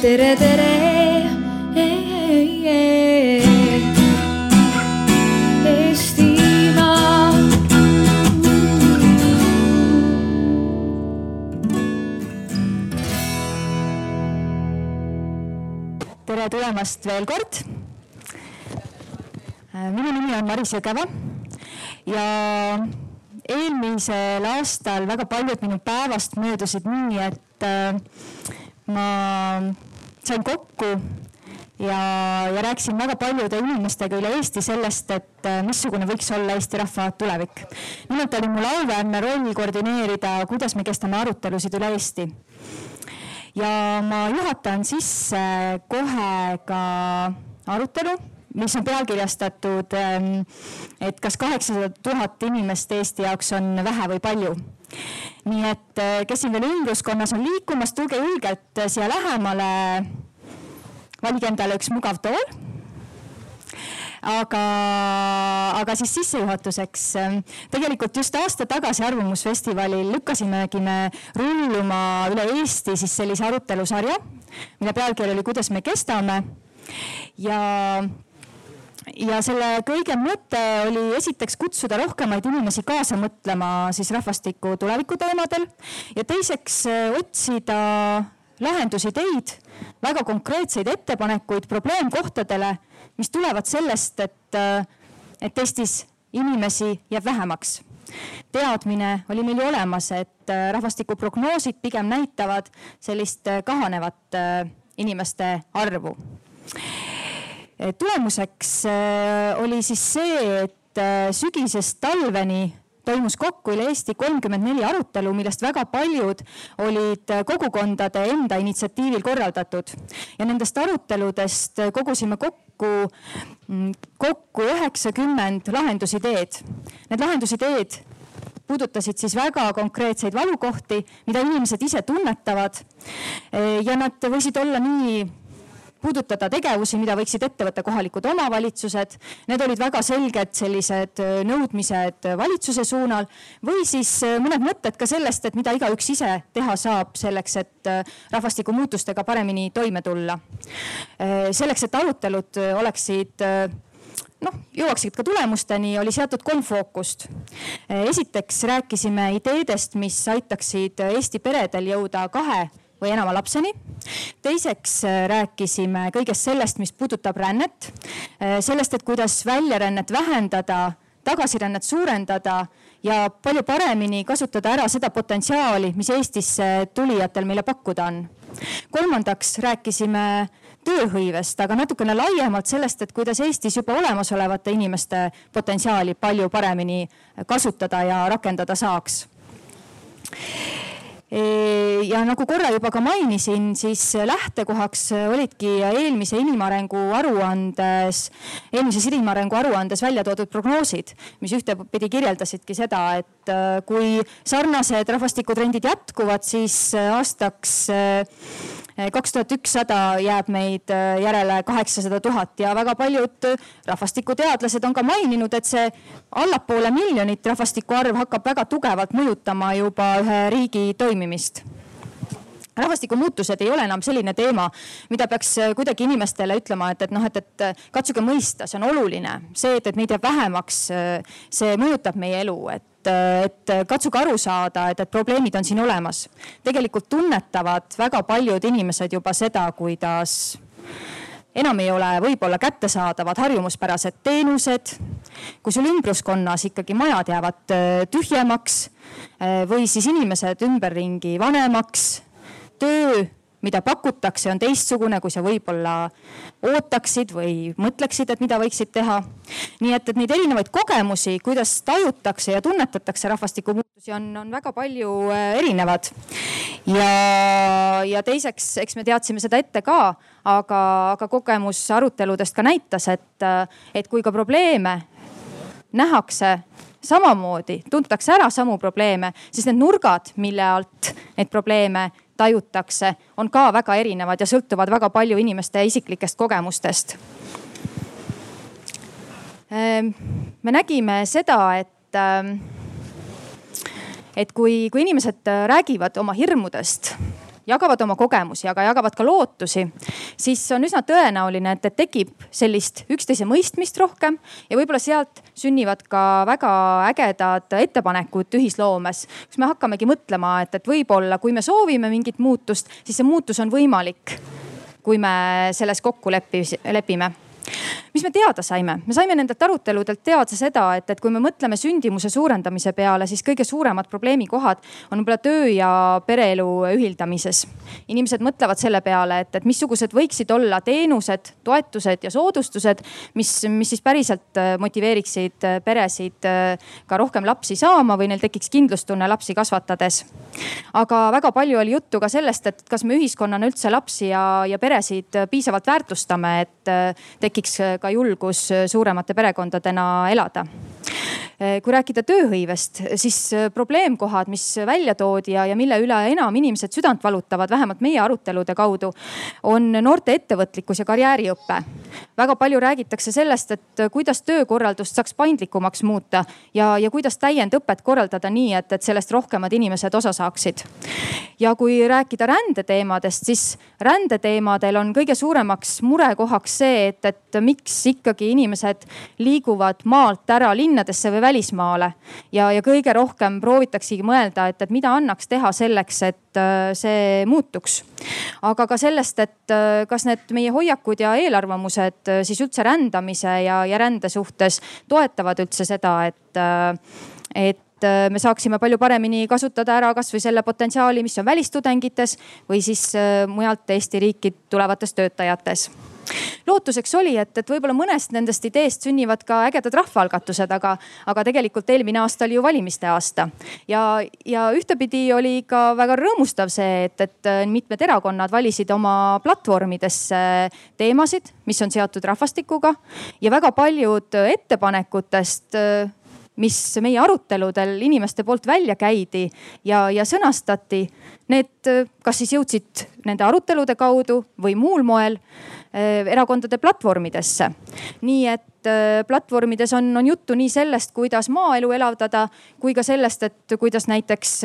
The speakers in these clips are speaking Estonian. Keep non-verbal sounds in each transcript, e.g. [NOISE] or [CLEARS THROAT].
tere, tere. Eestimaa. tere tulemast veel kord. minu nimi on Maris Jõgeva ja eelmisel aastal väga paljud minu päevast möödusid nii, et äh, ma sain kokku ja, ja rääkisin väga paljude inimestega üle Eesti sellest, et äh, missugune võiks olla Eesti rahva tulevik. nimelt oli mul auväärne roll koordineerida, kuidas me kestame arutelusid üle Eesti ja ma juhatan sisse kohe ka arutelu, mis on pealkirjastatud, et kas kaheksasada tuhat inimest Eesti jaoks on vähe või palju. Nii et äh, kes siin veel ümbruskonnas on liikumas, tulge julgelt siia lähemale. valige endale üks mugav tool aga, aga siis sissejuhatuseks. tegelikult just aasta tagasi Arvamusfestivalil lükkasimegi me rulluma üle Eesti siis sellise arutelusarja, mille pealkiri oli Kuidas me kestame ja ja selle kõige mõte oli esiteks kutsuda rohkemaid inimesi kaasa mõtlema siis rahvastiku tuleviku teemadel ja teiseks otsida lahendusideid, väga konkreetseid ettepanekuid probleemkohtadele mis tulevad sellest, et, äh, et Eestis inimesi jääb vähemaks. teadmine oli meil ju olemas, et äh, rahvastikuprognoosid pigem näitavad sellist äh, kahanevat inimeste arvu. Tulemuseks oli siis see, et sügisest talveni toimus kokku üle Eesti kolmkümmend neli arutelu, millest väga paljud olid kogukondade enda initsiatiivil korraldatud ja nendest aruteludest kogusime kokku, mm, kokku üheksakümmend lahendusideed. Need lahendusideed puudutasid siis väga konkreetseid valukohti, mida inimesed ise tunnetavad ja nad võisid olla nii puudutada tegevusi, mida võiksid ette võtta kohalikud omavalitsused. Need olid väga selged sellised äh, nõudmised valitsuse suunal või siis äh, mõned mõtted ka sellest, et mida igaüks ise teha saab selleks, et äh, rahvastikumuutustega paremini toime tulla. selleks, et arutelud oleksid noh, jõuaksid ka tulemusteni, oli seatud kolm fookust. esiteks rääkisime ideedest, mis aitaksid Eesti peredel jõuda kahe või enama lapseni. teiseks äh, rääkisime kõigest sellest, mis puudutab rännet, äh, sellest, et kuidas väljarännet vähendada, tagasirännet suurendada ja palju paremini kasutada ära seda potentsiaali, mis Eestisse tulijatel meile pakkuda on. kolmandaks rääkisime tööhõivest, aga natukene laiemalt sellest, et kuidas Eestis juba olemasolevate inimeste potentsiaali palju paremini kasutada ja rakendada saaks ja nagu korra juba ka mainisin, siis lähtekohaks olidki eelmise inimarengu aruandes, eelmises inimarengu aruandes välja toodud prognoosid, mis ühtepidi kirjeldasidki seda, et äh, kui sarnased rahvastikutrendid jätkuvad, siis aastaks äh, kaks tuhat ükssada jääb meid äh, järele kaheksasada tuhat ja väga paljud rahvastikuteadlased on ka maininud, et see allapoole miljonit rahvastiku arv hakkab väga tugevalt mõjutama juba ühe riigi toimimist rahvastikumuutused ei ole enam selline teema, mida peaks kuidagi inimestele ütlema, et, et noh, et, et katsuge mõista, see on oluline. see, et, et meid jääb vähemaks, see mõjutab meie elu, et et katsuge aru saada, et, et probleemid on siin olemas. tegelikult tunnetavad väga paljud inimesed juba seda, kuidas enam ei ole võib-olla kättesaadavad harjumuspärased teenused. kui sul ümbruskonnas ikkagi majad jäävad äh, tühjemaks äh, või siis inimesed ümberringi vanemaks, töö mida pakutakse, on teistsugune, kui sa võib-olla ootaksid või mõtleksid, et mida võiksid teha. nii et, et neid erinevaid kogemusi, kuidas tajutakse ja tunnetatakse rahvastikumuutusi, on, on väga palju äh, erinevad. ja, ja teiseks, eks me teadsime seda ette ka, aga, aga kogemus aruteludest ka näitas, et, et kui ka probleeme nähakse samamoodi, tuntakse ära samu probleeme, siis need nurgad, mille alt neid probleeme tajutakse, on ka väga erinevad ja sõltuvad väga palju inimeste isiklikest kogemustest. Ehm, me nägime seda, et, ehm, et kui, kui inimesed räägivad oma hirmudest jagavad oma kogemusi, aga jagavad ka lootusi, siis on üsna tõenäoline, et, tekib sellist üksteise mõistmist rohkem ja võib-olla sealt sünnivad ka väga ägedad ettepanekud ühisloomes, kus me hakkamegi mõtlema, et, et võib-olla kui me soovime mingit muutust, siis see muutus on võimalik, kui me selles kokku lepime mis me teada saime? me saime nendelt aruteludelt teada seda, et, et kui me mõtleme sündimuse suurendamise peale, siis kõige suuremad probleemikohad on võib-olla töö ja pereelu ühildamises. inimesed mõtlevad selle peale, et, et missugused võiksid olla teenused, toetused ja soodustused, mis, mis siis päriselt äh, motiveeriksid äh, peresid äh, ka rohkem lapsi saama või neil tekiks kindlustunne lapsi kasvatades. aga väga palju oli juttu ka sellest, et kas me ühiskonnana üldse lapsi ja, ja peresid piisavalt väärtustame, et tekiks ka julgus suuremate perekondadena elada kui rääkida tööhõivest, siis probleemkohad, mis välja toodi ja, ja mille üle enam inimesed südant valutavad, vähemalt meie arutelude kaudu, on noorte ettevõtlikkus ja karjääriõpe. väga palju räägitakse sellest, et kuidas töökorraldust saaks paindlikumaks muuta ja, ja kuidas täiendõpet korraldada nii, et, et sellest rohkemad inimesed osa saaksid. ja kui rääkida rändeteemadest, siis rändeteemadel on kõige suuremaks murekohaks see, et, et miks ikkagi inimesed liiguvad maalt ära linnadesse või välja välismaale. ja, ja kõige rohkem proovitaksegi mõelda, et, et mida annaks teha selleks, et äh, see muutuks. aga ka sellest, et äh, kas need meie hoiakud ja eelarvamused äh, siis üldse rändamise ja, ja rände suhtes toetavad üldse seda, et, et me saaksime palju paremini kasutada ära kasvõi selle potentsiaali, mis on välistudengites või siis mujalt Eesti riiki tulevates töötajates lootuseks oli, et, et võib-olla mõnest nendest ideest sünnivad ka ägedad rahvaalgatused, aga, aga tegelikult eelmine aasta oli ju valimiste aasta. ja, ja ühtepidi oli ka väga rõõmustav see, et, et mitmed erakonnad valisid oma platvormidesse teemasid, mis on seotud rahvastikuga ja väga paljud ettepanekutest mis meie aruteludel inimeste poolt välja käidi ja, ja sõnastati, need kas siis jõudsid nende arutelude kaudu või muul moel eh, erakondade platvormidesse. nii et eh, platvormides on, on juttu nii sellest, kuidas maaelu elavdada, kui ka sellest, et kuidas näiteks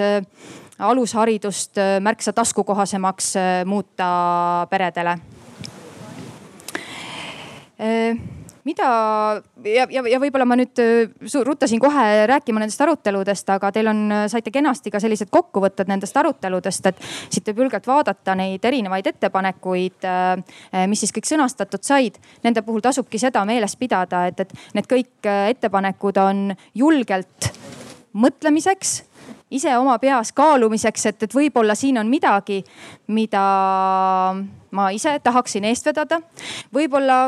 alusharidust märksa taskukohasemaks muuta peredele mida ja, ja, ja võib-olla ma nüüd äh, ruttasin kohe rääkima nendest aruteludest, aga teil on, äh, saite kenasti ka sellised kokkuvõtted nendest aruteludest, et siit võib julgelt vaadata neid erinevaid ettepanekuid, äh, mis siis kõik sõnastatud said. Nende puhul tasubki seda meeles pidada, et, et need kõik ettepanekud on julgelt mõtlemiseks ise oma peas kaalumiseks, et, et võib-olla siin on midagi, mida ma ise tahaksin eest vedada. võib-olla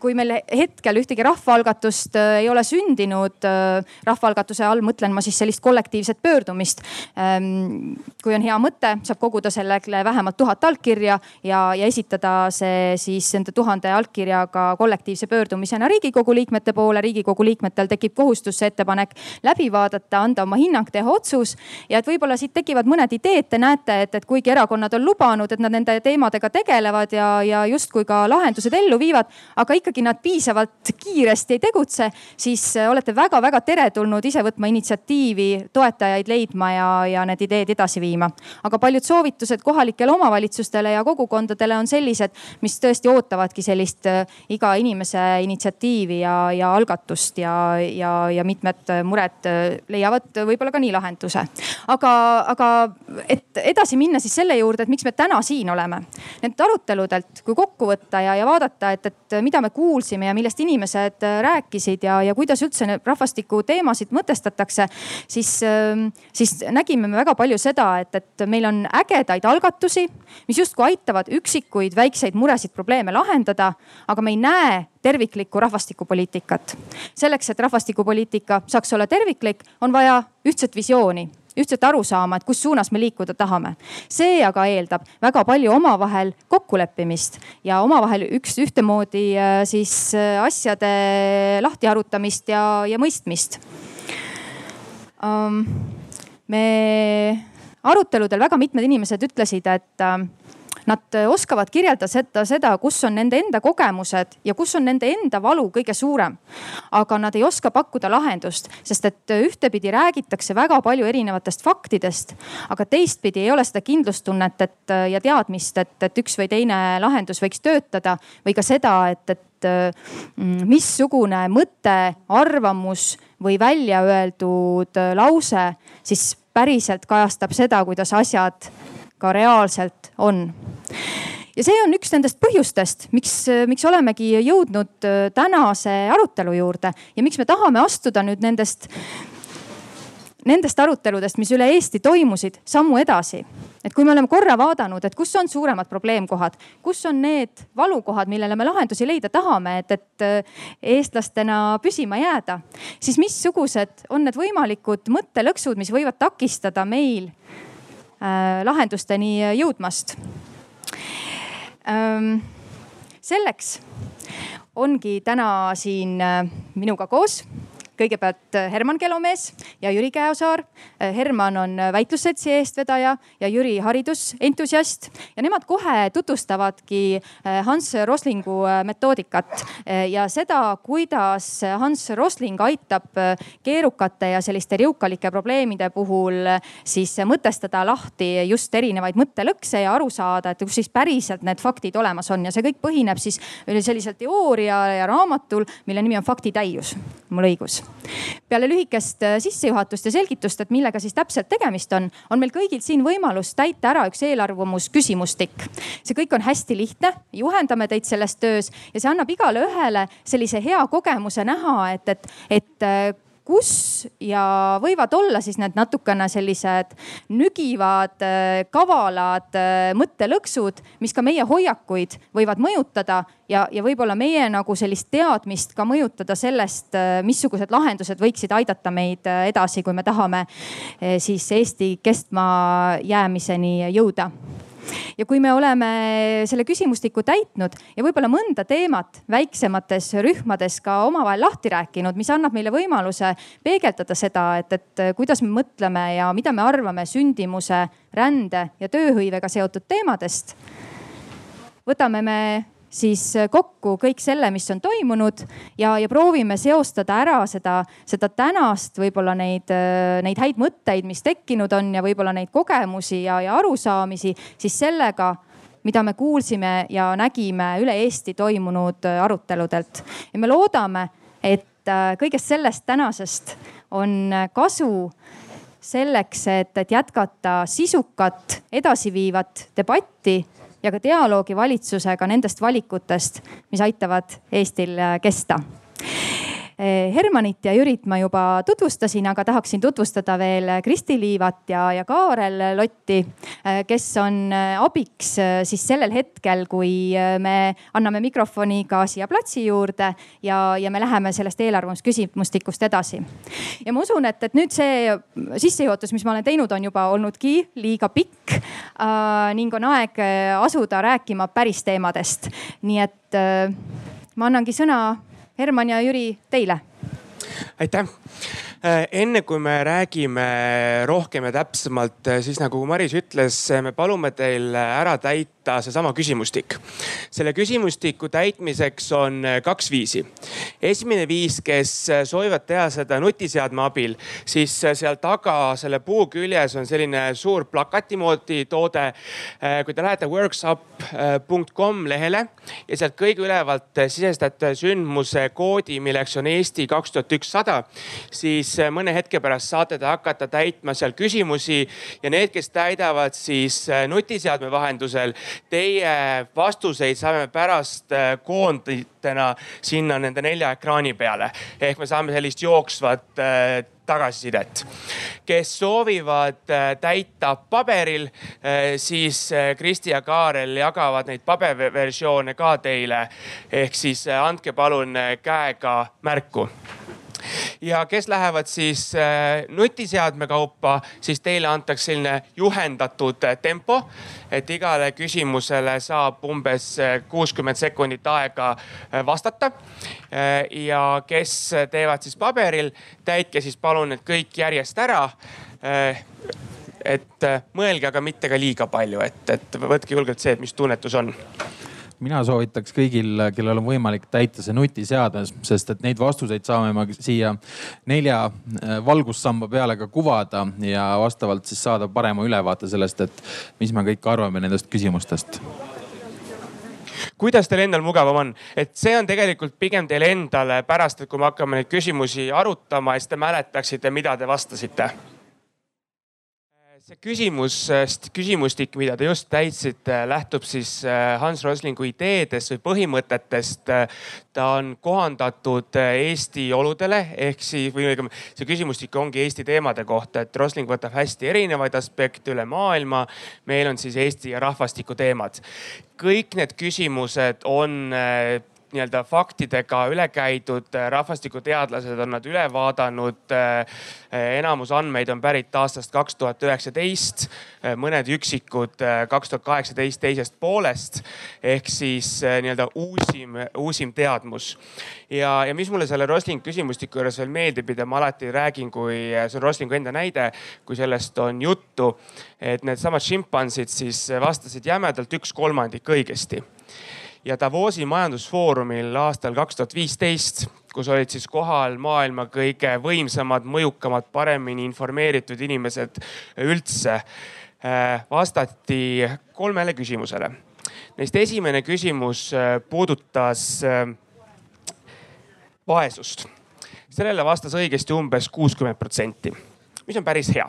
kui meil hetkel ühtegi rahvaalgatust äh, ei ole sündinud, äh, rahvaalgatuse all mõtlen ma siis sellist kollektiivset pöördumist. Ähm, kui on hea mõte, saab koguda sellele vähemalt tuhat allkirja ja, ja esitada see siis nende tuhande allkirjaga kollektiivse pöördumisena riigikogu liikmete poole. riigikogu liikmetel tekib kohustus see ettepanek läbi vaadata, anda oma hinnang, teha otsus ja et võib-olla siit tekivad mõned ideed, te näete, et, et kuigi erakonnad on lubanud, et nad nende teemadega tegelevad ja, ja justkui ka lahendused ellu viivad aga ikkagi nad piisavalt kiiresti ei tegutse, siis äh, olete väga-väga teretulnud ise võtma initsiatiivi, toetajaid leidma ja, ja need ideed edasi viima. aga paljud soovitused kohalikele omavalitsustele ja kogukondadele on sellised, mis tõesti ootavadki sellist äh, iga inimese initsiatiivi ja, ja algatust ja, ja, ja mitmed mured äh, leiavad võib-olla ka nii lahenduse. aga, aga et edasi minna siis selle juurde, et miks me täna siin oleme. Nendelt aruteludelt, kui kokku võtta ja, ja vaadata, et, et mida me kuulsime ja millest inimesed äh, rääkisid ja, ja kuidas üldse rahvastiku teemasid mõtestatakse, siis, ähm, siis nägime me väga palju seda, et, et meil on ägedaid algatusi, mis justkui aitavad üksikuid väikseid muresid, probleeme lahendada, aga me ei näe terviklikku rahvastikupoliitikat. selleks, et rahvastikupoliitika saaks olla terviklik, on vaja ühtset visiooni ühtset arusaama, et kus suunas me liikuda tahame. see aga eeldab väga palju omavahel kokkuleppimist ja omavahel üks ühtemoodi äh, siis äh, asjade lahtiharutamist ja, ja mõistmist um,. me aruteludel väga mitmed inimesed ütlesid, et uh, Nad oskavad kirjeldada seda, kus on nende enda kogemused ja kus on nende enda valu kõige suurem. aga nad ei oska pakkuda lahendust, sest et ühtepidi räägitakse väga palju erinevatest faktidest, aga teistpidi ei ole seda kindlustunnet, et ja teadmist, et, et üks või teine lahendus võiks töötada või ka seda, et, et mm, missugune mõte, arvamus või välja öeldud lause siis päriselt kajastab seda, kuidas asjad ka reaalselt on ja see on üks nendest põhjustest, miks, miks olemegi jõudnud tänase arutelu juurde ja miks me tahame astuda nüüd nendest nendest aruteludest, mis üle Eesti toimusid, sammu edasi. et kui me oleme korra vaadanud, et kus on suuremad probleemkohad, kus on need valukohad, millele me lahendusi leida tahame, et, et äh, eestlastena püsima jääda, siis missugused on need võimalikud mõttelõksud, mis võivad takistada meil äh, lahendusteni jõudmast. Selleks ongi täna siin äh, minuga koos kõigepealt äh, Herman Kelomees ja Jüri Käosaar. Äh, Herman on äh, väitlusseltsi eestvedaja ja Jüri haridusentusiast ja nemad kohe tutvustavadki Hans Roslingu metoodikat ja seda, kuidas Hans Rosling aitab keerukate ja selliste riukalike probleemide puhul siis mõtestada lahti just erinevaid mõttelõkse ja aru saada, et kus siis päriselt need faktid olemas on ja see kõik põhineb siis sellisel teooria ja raamatul, mille nimi on Faktitäius. mul õigus peale lühikest äh, sissejuhatust ja selgitust, et millega siis täpselt tegemist on, on meil kõigil siin võimalus täita ära üks eelarvamusküsimustik. see kõik on hästi lihtne, juhendame teid selles töös ja see annab igale ühele sellise hea kogemuse näha, et, et, et äh, kus ja võivad olla siis need natukene sellised nügivad, äh, kavalad äh, mõttelõksud, mis ka meie hoiakuid võivad mõjutada ja, ja võib-olla meie nagu sellist teadmist ka mõjutada sellest, äh, missugused lahendused võiksid aidata meid edasi, kui me tahame siis Eesti kestmajäämiseni jõuda ja kui me oleme selle küsimustiku täitnud ja võib-olla mõnda teemat väiksemates rühmades ka omavahel lahti rääkinud, mis annab meile võimaluse peegeldada seda, et, et kuidas me mõtleme ja mida me arvame sündimuse, rände ja tööhõivega seotud teemadest. võtame me siis äh, kokku kõik selle, mis on toimunud ja, ja proovime seostada ära seda, seda tänast, võib-olla neid, äh, neid häid mõtteid, mis tekkinud on ja võib-olla neid kogemusi ja, ja arusaamisi siis sellega mida me kuulsime ja nägime üle Eesti toimunud äh, aruteludelt. ja me loodame, et kõigest sellest tänasest on kasu selleks, et, et jätkata sisukat, edasiviivat debatti ja ka dialoogi valitsusega nendest valikutest, mis aitavad Eestil äh, kesta Hermanit ja Jürit ma juba tutvustasin, aga tahaksin tutvustada veel Kristi Liivat ja, ja Kaarel Lotti, eh, kes on eh, abiks siis sellel hetkel, kui me anname mikrofoni ka siia platsi juurde ja, ja me läheme sellest eelarvamusküsimustikust edasi. ja ma usun, et, et nüüd see sissejuhatus, mis ma olen teinud, on juba olnudki liiga pikk äh, ning on aeg asuda rääkima päris teemadest. nii et äh, ma annangi sõna Herman ja Jüri, teile. aitäh Äh, enne kui me räägime rohkem ja täpsemalt, äh, siis nagu Maris ütles, äh, me palume teil ära täita seesama küsimustik. selle küsimustiku täitmiseks on kaks viisi. esimene viis, kes soovivad teha seda nutiseadme abil, siis seal taga selle puu küljes on selline suur plakati moodi toode. kui te lähete workshop.com lehele ja sealt kõige ülevalt sisestate sündmuse koodi, milleks on Eesti kaks tuhat ükssada, siis siis äh, mõne hetke pärast saate te hakata täitma seal küsimusi ja need, kes täidavad siis äh, nutiseadme vahendusel, teie vastuseid saame pärast äh, koonditena sinna nende nelja ekraani peale. ehk me saame sellist jooksvat tagasisidet. kes soovivad täita paberil, siis Kristi ja Kaarel jagavad neid paberversioone ka teile. ehk siis andke palun käega märku ja kes lähevad siis äh, nutiseadme kaupa, siis teile antakse selline juhendatud äh, tempo, et igale küsimusele saab umbes äh, kuuskümmend sekundit aega vastata. ja kes teevad siis paberil, täitke siis palun need kõik järjest ära et mõelge, aga mitte ka liiga palju, et, et võtke julgelt see, et mis tunnetus on mina soovitaks kõigil, kellel on võimalik täita see nutiseades, sest et neid vastuseid saame me siia nelja äh, valgussamba peale ka kuvada ja vastavalt siis saada parema ülevaate sellest, et mis me kõik arvame nendest küsimustest. Kuidas teil endal mugavam on, et see on tegelikult pigem teile endale pärast, et kui me hakkame neid küsimusi arutama, siis te mäletaksite, mida te vastasite see küsimus, küsimustik, mida te just täitsite, lähtub siis äh, Hans Roslingu ideedest või põhimõtetest. ta on kohandatud äh, Eesti oludele ehk siis, või õigemini see küsimustik ongi Eesti teemade kohta, et Rosling võtab hästi erinevaid aspekte üle maailma. meil on siis Eesti ja rahvastiku teemad. kõik need küsimused on äh, nii-öelda faktidega üle käidud, rahvastikuteadlased on nad üle vaadanud. enamus andmeid on pärit aastast kaks tuhat üheksateist, mõned üksikud kaks tuhat kaheksateist teisest poolest ehk siis nii-öelda uusim, uusim teadmus. ja, ja mis mulle selle Rosling küsimustiku juures veel meeldib, mida ma alati räägin, kui see on Roslingu enda näide, kui sellest on juttu, et needsamad šimpansid siis vastasid jämedalt üks kolmandik õigesti ja Davosi majandusfoorumil aastal kaks tuhat viisteist, kus olid siis kohal maailma kõige võimsamad, mõjukamad, paremini informeeritud inimesed üldse, äh, vastati kolmele küsimusele. Neist esimene küsimus äh, puudutas äh, vaesust. sellele vastas õigesti umbes kuuskümmend protsenti, mis on päris hea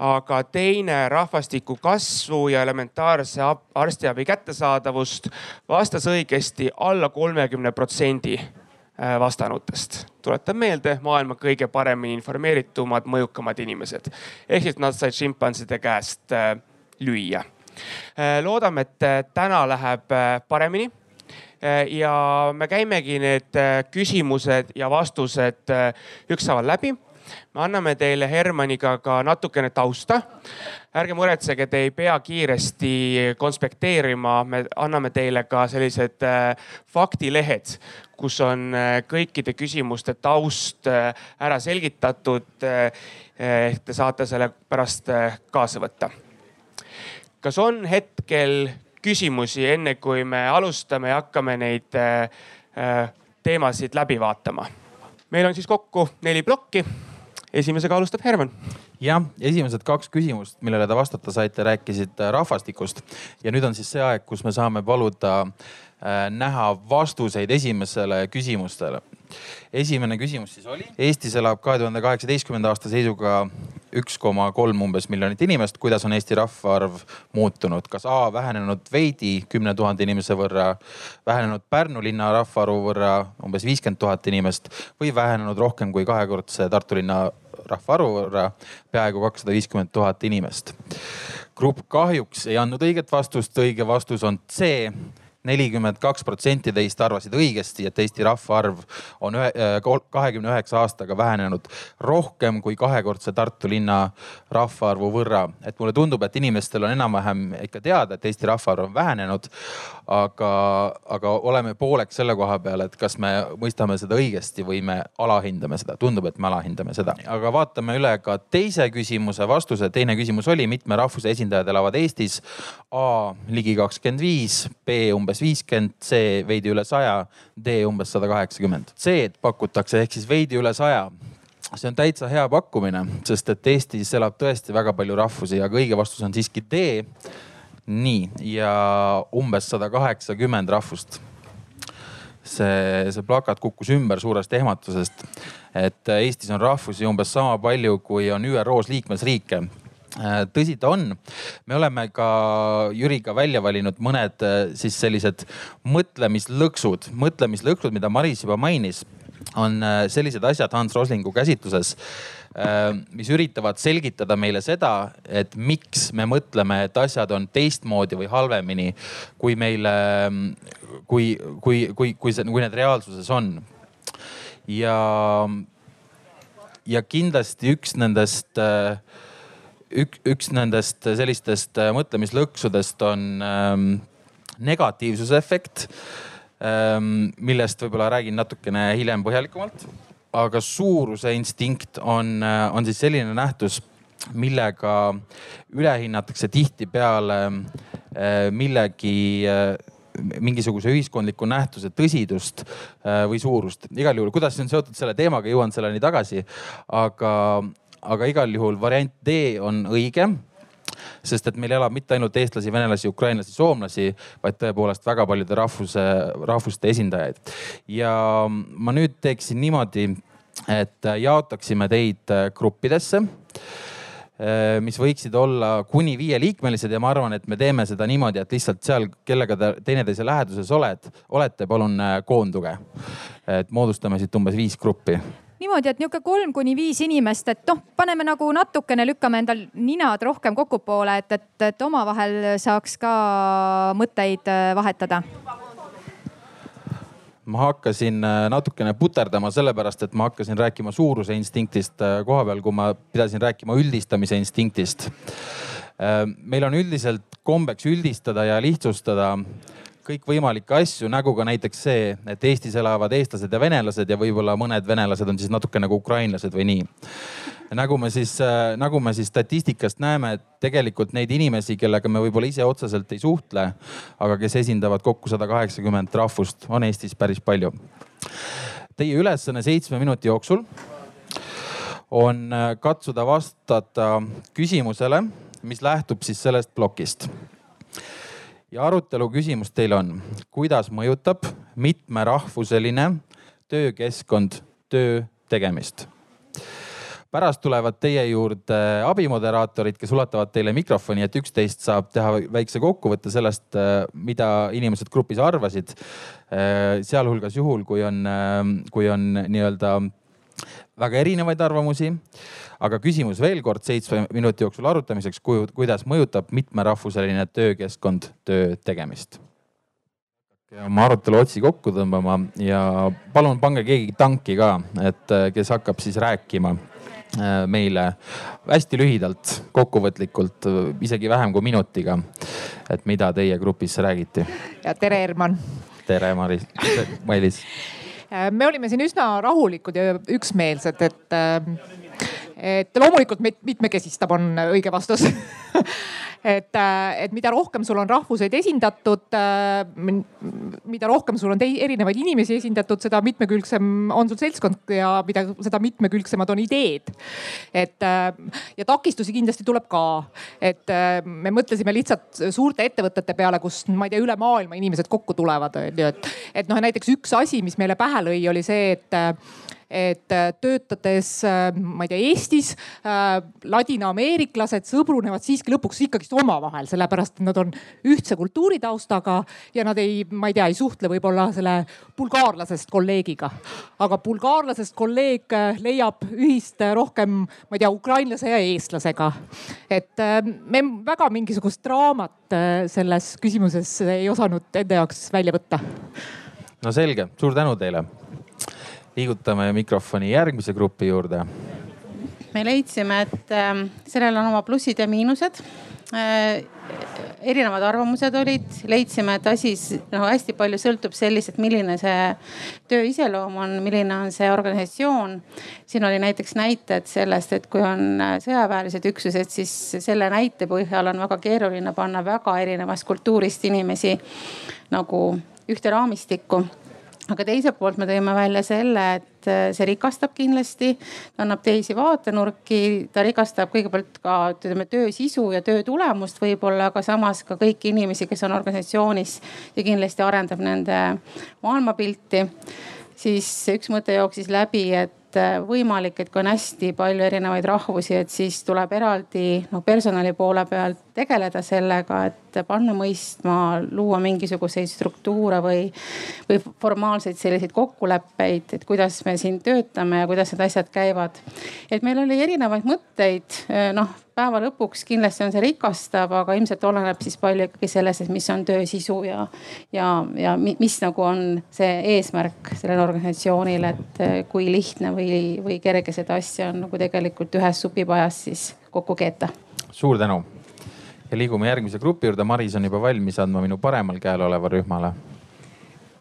aga teine rahvastiku kasvu ja elementaarse arstiabi kättesaadavust vastas õigesti alla kolmekümne protsendi äh, vastanutest. tuletan meelde, maailma kõige paremini informeeritumad, mõjukamad inimesed. ehk siis nad said šimpanside käest äh, lüüa. Äh, loodame, et täna läheb paremini ja me käimegi need küsimused ja vastused ükshaaval läbi me anname teile Hermaniga ka natukene tausta. ärge muretsege, te ei pea kiiresti konspekteerima, me anname teile ka sellised äh, faktilehed, kus on äh, kõikide küsimuste taust äh, ära selgitatud. ehk te saate selle pärast kaasa võtta. kas on hetkel küsimusi, enne kui me alustame ja hakkame neid teemasid läbi vaatama? meil on siis kokku neli plokki esimesega alustab Herman. jah, esimesed kaks küsimust, millele te vastata saite, rääkisid äh, rahvastikust ja nüüd on siis see aeg, kus me saame paluda äh, näha vastuseid esimesele küsimustele. Esimene küsimus siis oli. Eestis elab kahe tuhande kaheksateistkümnenda aasta seisuga üks koma kolm umbes miljonit inimest. kuidas on Eesti rahvaarv muutunud, kas A vähenenud veidi kümne tuhande inimese võrra, vähenenud Pärnu linna rahvaarvu võrra umbes viiskümmend tuhat inimest või vähenenud rohkem kui kahekordse Tartu linna rahvaarvu võrra peaaegu kakssada viiskümmend tuhat inimest. grupp kahjuks ei andnud õiget vastust, õige vastus on C nelikümmend kaks protsenti teist arvasid õigesti, et Eesti rahvaarv on äh, kahekümne üheksa aastaga vähenenud rohkem kui kahekordse Tartu linna rahvaarvu võrra. et mulle tundub, et inimestel on enam-vähem ikka teada, et Eesti rahvaarv on vähenenud. Aga, aga oleme pooleks selle koha peal, et kas me mõistame seda õigesti või me alahindame seda. tundub, et me alahindame seda. aga vaatame üle ka teise küsimuse vastuse. teine küsimus oli, mitme rahvuse esindajad elavad Eestis? A ligi kakskümmend viis, B umbes viiskümmend, C veidi üle saja, D umbes sada kaheksakümmend. C-d pakutakse ehk siis veidi üle saja see on täitsa hea pakkumine, sest et Eestis elab tõesti väga palju rahvusi, aga õige vastus on siiski D. nii, ja umbes sada kaheksakümmend rahvust. see, see plakat kukkus ümber suurest ehmatusest, et Eestis on rahvusi umbes sama palju, kui on ÜRO-s liikmesriike tõsi ta on, me oleme ka Jüriga välja valinud mõned äh, siis sellised mõtlemislõksud, mõtlemislõksud, mida Maris juba mainis, on äh, sellised asjad Hans Roslingu käsitluses, mis üritavad selgitada meile seda, et miks me mõtleme, et asjad on teistmoodi või halvemini, kui meile, kui, kui, kui, kui see, kui need reaalsuses on. ja, ja kindlasti üks nendest äh, ük, üks nendest sellistest äh, mõtlemislõksudest on ähm, negatiivsuse efekt ähm,, millest võib-olla räägin natukene hiljem põhjalikumalt. Aga suuruse instinkt on, äh, on siis selline nähtus, millega üle hinnatakse tihtipeale millegi mingisuguse ühiskondliku nähtuse tõsidust või suurust. igal juhul, kuidas see on seotud selle teemaga, jõuan selleni tagasi. aga, aga igal juhul variant D on õige sest et meil elab mitte ainult eestlasi, venelasi, ukrainlasi, soomlasi, vaid tõepoolest väga paljude rahvuse, rahvuste esindajaid. ja ma nüüd teeksin niimoodi, et jaotaksime teid gruppidesse mis võiksid olla kuni viieliikmelised ja ma arvan, et me teeme seda niimoodi, et lihtsalt seal, kellega te teineteise läheduses oled, olete, palun koonduge. et moodustame siit umbes viis gruppi niimoodi, et niisugune kolm kuni viis inimest, et noh, paneme nagu natukene, lükkame endal ninad rohkem kokkupoole, et, et, et omavahel saaks ka mõtteid äh, vahetada ma hakkasin äh, natukene puterdama sellepärast, et ma hakkasin rääkima suuruse instinktist äh, koha peal, kui ma pidasin rääkima üldistamise instinktist. meil on üldiselt kombeks üldistada ja lihtsustada kõikvõimalikke asju, nagu ka näiteks see, et Eestis elavad eestlased ja venelased ja võib-olla mõned venelased on siis natuke nagu ukrainlased või nii. nagu me siis, äh, nagu me siis statistikast näeme, et tegelikult neid inimesi, kellega me võib-olla ise otseselt ei suhtle, aga kes esindavad kokku sada kaheksakümmend rahvust, on Eestis päris palju. Teie ülesanne seitsme minuti jooksul on äh, katsuda vastata küsimusele, mis lähtub siis sellest plokist ja arutelu küsimus teil on, kuidas mõjutab mitmerahvuseline töökeskkond töö tegemist? pärast tulevad teie juurde abimoderaatorid, kes ulatavad teile mikrofoni, et üksteist saab teha väikse kokkuvõtte sellest, mida inimesed grupis arvasid. sealhulgas juhul, kui on, kui on nii-öelda väga erinevaid arvamusi aga küsimus veel kord seitsme minuti jooksul arutamiseks, kuidas mõjutab mitmerahvuseline töökeskkond töö tegemist? oma arutelu otsi kokku tõmbama ja palun pange keegi tanki ka, et kes hakkab siis rääkima äh, meile hästi lühidalt, kokkuvõtlikult, isegi vähem kui minutiga. et mida teie grupis räägiti? ja tere, Herman. tere, Maris, Mailis. Me olime siin üsna rahulikud ja üksmeelsed, et et loomulikult mitmekesistab, on õige vastus [LAUGHS] et, äh, et mida rohkem sul on rahvuseid esindatud, äh, mida rohkem sul on erinevaid inimesi esindatud, seda mitmekülgsem on sul seltskond ja mida, seda mitmekülgsemad on ideed. et äh, ja takistusi kindlasti tuleb ka, et me mõtlesime lihtsalt suurte ettevõtete peale, kus ma ei tea, üle maailma inimesed kokku tulevad, on ju, et, et noh, näiteks üks asi, mis meile pähe lõi, oli see, et et äh, töötades, äh, ma ei tea, Eestis äh, ladinaameeriklased sõbrunevad siiski lõpuks ikkagist omavahel, sellepärast et nad on ühtse kultuuritaustaga ja nad ei, ma ei tea, ei suhtle võib-olla selle bulgaarlasest kolleegiga. aga bulgaarlasest kolleeg leiab ühist rohkem, ma ei tea, ukrainlase ja eestlasega. et me väga mingisugust draamat selles küsimuses ei osanud enda jaoks välja võtta. no selge, suur tänu teile liigutame mikrofoni järgmise grupi juurde. me leidsime, et ähm, sellel on oma plussid ja miinused äh, erinevad arvamused olid, leidsime, et asi nagu hästi palju sõltub sellest, et milline see töö iseloom on, milline on see organisatsioon. siin oli näiteks näited sellest, et kui on äh, sõjaväelised üksused, siis selle näite põhjal on väga keeruline panna väga erinevast kultuurist inimesi nagu ühte raamistikku aga teiselt poolt me tõime välja selle, et äh, see rikastab kindlasti, annab teisi vaatenurki, ta rikastab kõigepealt ka ütleme töö sisu ja töö tulemust võib-olla, aga samas ka kõiki inimesi, kes on organisatsioonis ja kindlasti arendab nende maailmapilti. siis üks mõte jooksis läbi, et et äh, võimalik, et kui on hästi palju erinevaid rahvusi, et siis tuleb eraldi noh personali poole pealt tegeleda sellega, et panna mõistma, luua mingisuguseid struktuure või, või formaalseid selliseid kokkuleppeid, et kuidas me siin töötame ja kuidas need asjad käivad. et meil oli erinevaid mõtteid, äh, noh päeva lõpuks kindlasti on see rikastav, aga ilmselt oleneb siis palju ikkagi sellest, et mis on töö sisu ja, ja, ja mis nagu on see eesmärk sellel organisatsioonil, et eh, kui lihtne või, või kerge seda asja on nagu tegelikult ühes supipajas siis kokku keeta. suur tänu ja liigume järgmise grupi juurde. Maris on juba valmis andma minu paremal käel oleva rühmale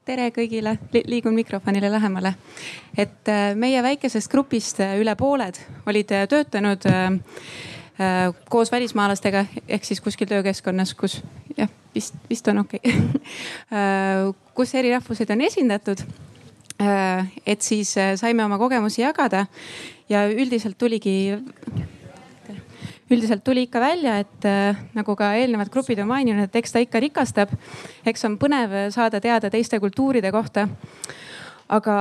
tere kõigile, liigun mikrofonile lähemale. et eh, meie väikesest grupist eh, üle pooled olid töötanud koos välismaalastega ehk siis kuskil töökeskkonnas, kus jah, vist, vist on okei okay. [LAUGHS] kus eri rahvused on esindatud. et siis saime oma kogemusi jagada ja üldiselt tuligi üldiselt tuli ikka välja, et äh, nagu ka eelnevad grupid on maininud, et eks ta ikka rikastab. eks on põnev saada teada teiste kultuuride kohta. aga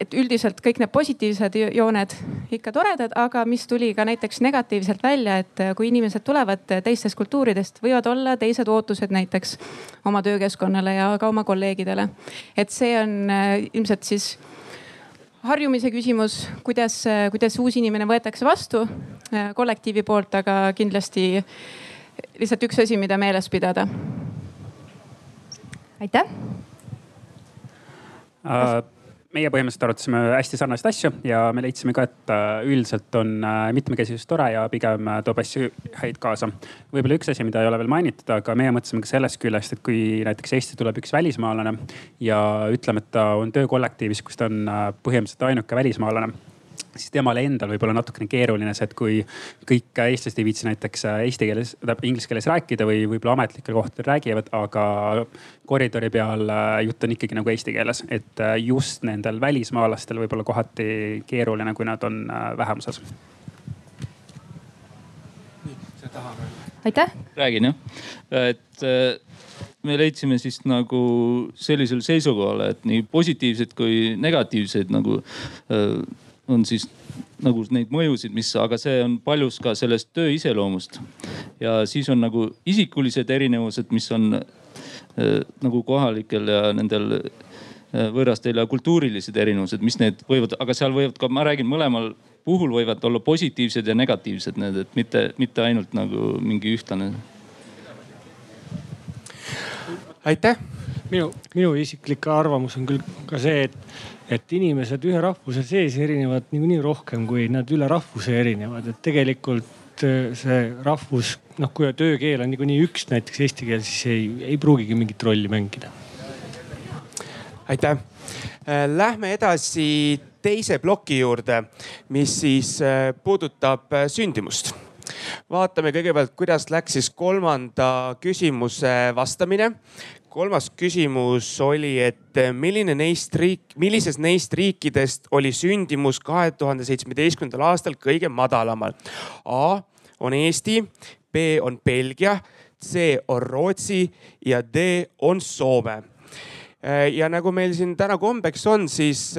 et üldiselt kõik need positiivsed jooned ikka toredad, aga mis tuli ka näiteks negatiivselt välja, et äh, kui inimesed tulevad teistest kultuuridest, võivad olla teised ootused näiteks oma töökeskkonnale ja ka oma kolleegidele. et see on äh, ilmselt siis harjumise küsimus, kuidas, kuidas uus inimene võetakse vastu äh, kollektiivi poolt, aga kindlasti lihtsalt üks asi, mida meeles pidada. aitäh uh, meie põhimõtteliselt arutasime hästi sarnaseid asju ja me leidsime ka, et äh, üldiselt on äh, mitmekesisus tore ja pigem äh, toob asju häid kaasa. võib-olla üks asi, mida ei ole veel mainitud, aga meie mõtlesime ka sellest küljest, et kui näiteks Eesti tuleb üks välismaalane ja ütleme, et ta on töökollektiivis, kus ta on põhimõtteliselt ainuke välismaalane siis temal endal võib olla natukene keeruline see, et kui kõik eestlased ei viitsi näiteks äh, eesti keeles, tähendab inglise keeles rääkida või võib-olla ametlikel kohtadel räägivad, aga koridori peal äh, jutt on ikkagi nagu eesti keeles. et äh, just nendel välismaalastel võib olla kohati keeruline, kui nad on vähemuses. aitäh. räägin jah, et me leidsime siis nagu sellisel seisukohal, et nii positiivsed kui negatiivsed nagu on siis nagu neid mõjusid, mis, aga see on paljus ka sellest töö iseloomust. ja siis on nagu isikulised erinevused, mis on äh, nagu kohalikel ja nendel äh, võõrastel ja kultuurilised erinevused, mis need võivad, aga seal võivad ka, ma räägin mõlemal puhul võivad olla positiivsed ja negatiivsed need, et mitte, mitte ainult nagu mingi ühtlane. aitäh. Minu, minu isiklik arvamus on küll ka see, et et inimesed ühe rahvuse sees erinevad niikuinii rohkem, kui nad üle rahvuse erinevad, et tegelikult äh, see rahvus, noh, kui töökeel on niikuinii üks, näiteks eesti keel, siis ei, ei pruugigi mingit rolli mängida. aitäh. Äh, lähme edasi teise ploki juurde, mis siis äh, puudutab sündimust vaatame kõigepealt, kuidas läks siis kolmanda küsimuse vastamine kolmas küsimus oli, et milline neist riik, millises neist riikidest oli sündimus kahe tuhande seitsmeteistkümnendal aastal kõige madalamal? A on Eesti, B on Belgia, C on Rootsi ja D on Soome. ja nagu meil siin täna kombeks on, siis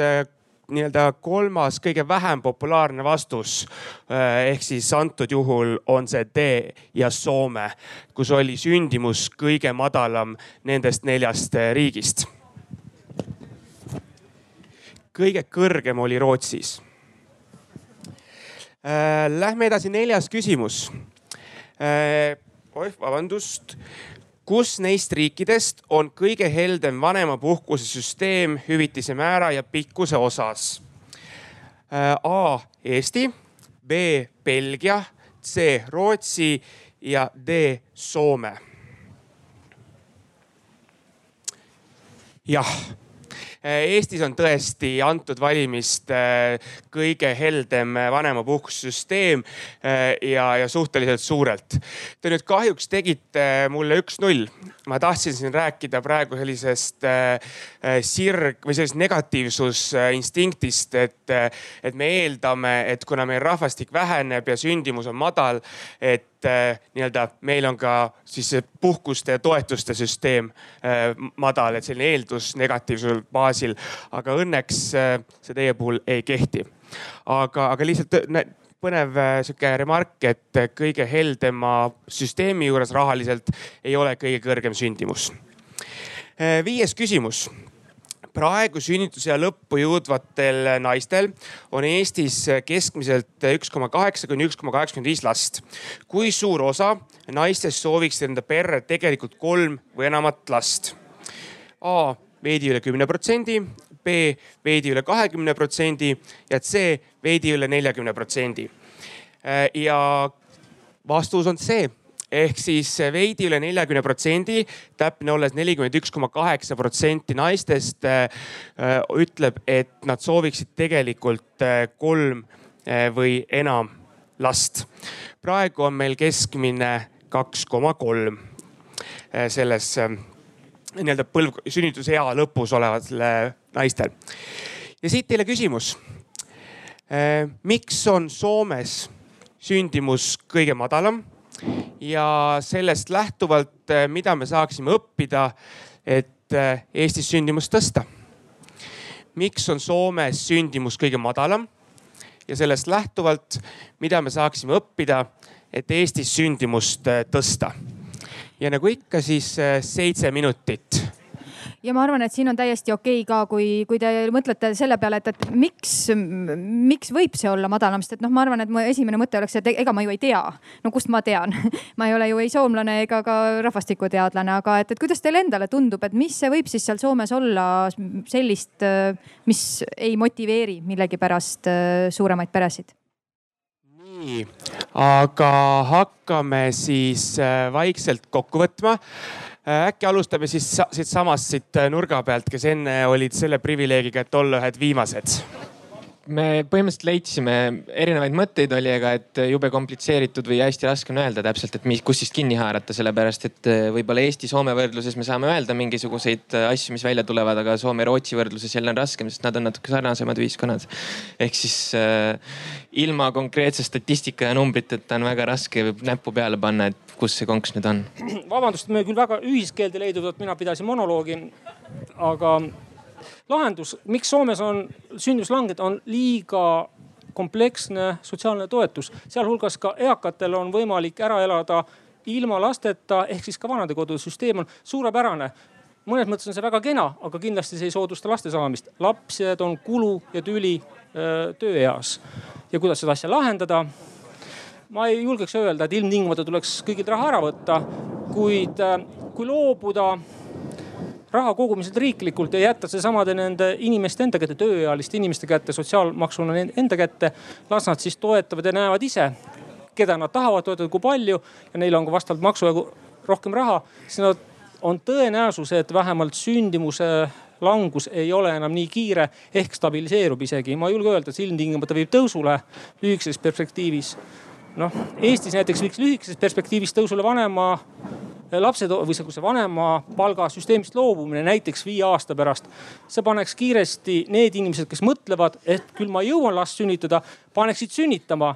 nii-öelda kolmas kõige vähem populaarne vastus. Äh, ehk siis antud juhul on see D ja Soome, kus oli sündimus kõige madalam nendest neljast äh, riigist. kõige kõrgem oli Rootsis. Äh, lähme edasi, neljas küsimus. oih, vabandust kus neist riikidest on kõige heldem vanemapuhkuse süsteem hüvitise määra ja pikkuse osas? Äh, A Eesti, B Belgia, C Rootsi ja D Soome. jah Eestis on tõesti antud valimist äh, kõige heldem vanemapuhkussüsteem äh, ja, ja suhteliselt suurelt. Te nüüd kahjuks tegite mulle üks-null. ma tahtsin siin rääkida praegu sellisest sirg või sellisest negatiivsusinstinktist, et, et me eeldame, et kuna meil rahvastik väheneb ja sündimus on madal, et nii-öelda meil on ka siis puhkuste ja toetuste süsteem madal, et selline eeldus negatiivsel baasil. Aga õnneks äh, see teie puhul ei kehti. aga, aga lihtsalt põnev sihuke remark, et kõige heldema süsteemi juures rahaliselt ei ole kõige kõrgem sündimus. viies küsimus praegu sünnitusea lõppu jõudvatel naistel on Eestis keskmiselt üks koma kaheksa kuni üks koma kaheksakümmend viis last. kui suur osa naistest sooviks enda perre tegelikult kolm või enamat last? A veidi üle kümne protsendi, B veidi üle kahekümne protsendi ja C veidi üle neljakümne protsendi. ja vastus on C ehk siis veidi üle neljakümne protsendi, täpne olles nelikümmend üks koma kaheksa protsenti naistest äh, ütleb, et nad sooviksid tegelikult äh, kolm äh, või enam last. praegu on meil keskmine kaks koma kolm selles nii-öelda põlv, sünnitusea lõpus olevatel naistel. ja siit teile küsimus. miks on Soomes sündimus kõige madalam ja sellest lähtuvalt, mida me saaksime õppida, et Eestis sündimust tõsta? miks on Soomes sündimus kõige madalam ja sellest lähtuvalt, mida me saaksime õppida, et Eestis sündimust äh, tõsta. Ja nagu ikka, siis äh, seitse minutit ja ma arvan, et siin on täiesti okei okay ka, kui, kui te mõtlete selle peale, et, et miks, miks võib see olla madalam, sest et noh, ma arvan, et mu esimene mõte oleks, et ega ma ju ei tea. no kust ma tean [LAUGHS] ma ei ole ju ei soomlane ega ka rahvastikuteadlane, aga et, et kuidas teile endale tundub, et mis see võib siis seal Soomes olla sellist, mis ei motiveeri millegipärast äh, suuremaid peresid? Nii, aga hakkame siis äh, vaikselt kokku võtma. Äh, äkki alustame siis siitsamast siit äh, nurga pealt, kes enne olid selle privileegiga, et olla ühed viimased me põhimõtteliselt leidsime erinevaid mõtteid oli, aga et jube komplitseeritud või hästi raske on öelda täpselt, et mis, kust siis kinni haarata, sellepärast et eh, võib-olla Eesti-Soome võrdluses me saame öelda mingisuguseid eh, asju, mis välja tulevad, aga Soome-Rootsi võrdluses jälle on raskem, sest nad on natuke sarnasemad ühiskonnad. ehk siis äh, ilma konkreetse statistika ja numbriteta on väga raske näppu peale panna, et kus see konks nüüd on. vabandust, me küll väga ühiskeelde leiduvat, mina pidasin monoloogi, aga lahendus, miks Soomes on sündmus langenud, on liiga kompleksne sotsiaalne toetus, sealhulgas ka eakatel on võimalik ära elada ilma lasteta, ehk siis ka vanadekodude süsteem on suurepärane mõnes mõttes on see väga kena, aga kindlasti see ei soodusta laste saamist. lapsed on kulu ja tüli öö, tööeas. ja kuidas seda asja lahendada? ma ei julgeks öelda, et ilmtingimata tuleks kõigilt raha ära võtta, kuid kui loobuda raha kogumised riiklikult ja jätta see samade nende inimeste enda kätte, tööealiste inimeste kätte, sotsiaalmaksuna enda kätte. las nad siis toetavad ja näevad ise, keda nad tahavad toetada, kui palju ja neil on ka vastavalt maksu rohkem raha, siis nad on tõenäosus, et vähemalt sündimuse langus ei ole enam nii kiire ehk stabiliseerub isegi. ma ei julge öelda, et see ilmtingimata viib tõusule lühikeses perspektiivis. noh, Eestis näiteks viiks lühikeses perspektiivis tõusule vanema lapse või see vanemapalga süsteemist loobumine näiteks viie aasta pärast. see paneks kiiresti need inimesed, kes mõtlevad, et küll ma jõuan last sünnitada, paneksid sünnitama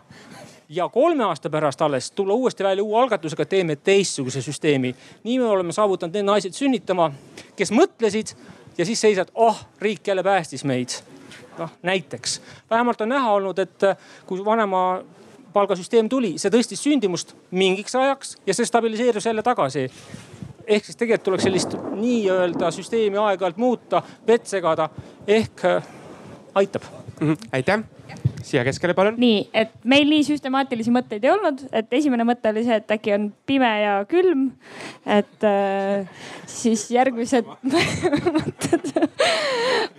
ja kolme aasta pärast alles tulla uuesti välja uue algatusega, teeme teistsuguse süsteemi. nii me oleme saavutanud need naised sünnitama, kes mõtlesid ja siis seisad, oh riik jälle päästis meid. noh näiteks, vähemalt on näha olnud, et kui vanema palgasüsteem tuli, see tõstis sündimust mingiks ajaks ja see stabiliseerus jälle tagasi ehk siis tegelikult tuleks sellist nii-öelda süsteemi aeg-ajalt muuta, vett segada ehk äh, aitab mm. -hmm. aitäh siia keskele, palun. nii, et meil nii süstemaatilisi mõtteid ei olnud, et esimene mõte oli see, et äkki on pime ja külm. et äh, siis järgmised [LAUGHS] mõtted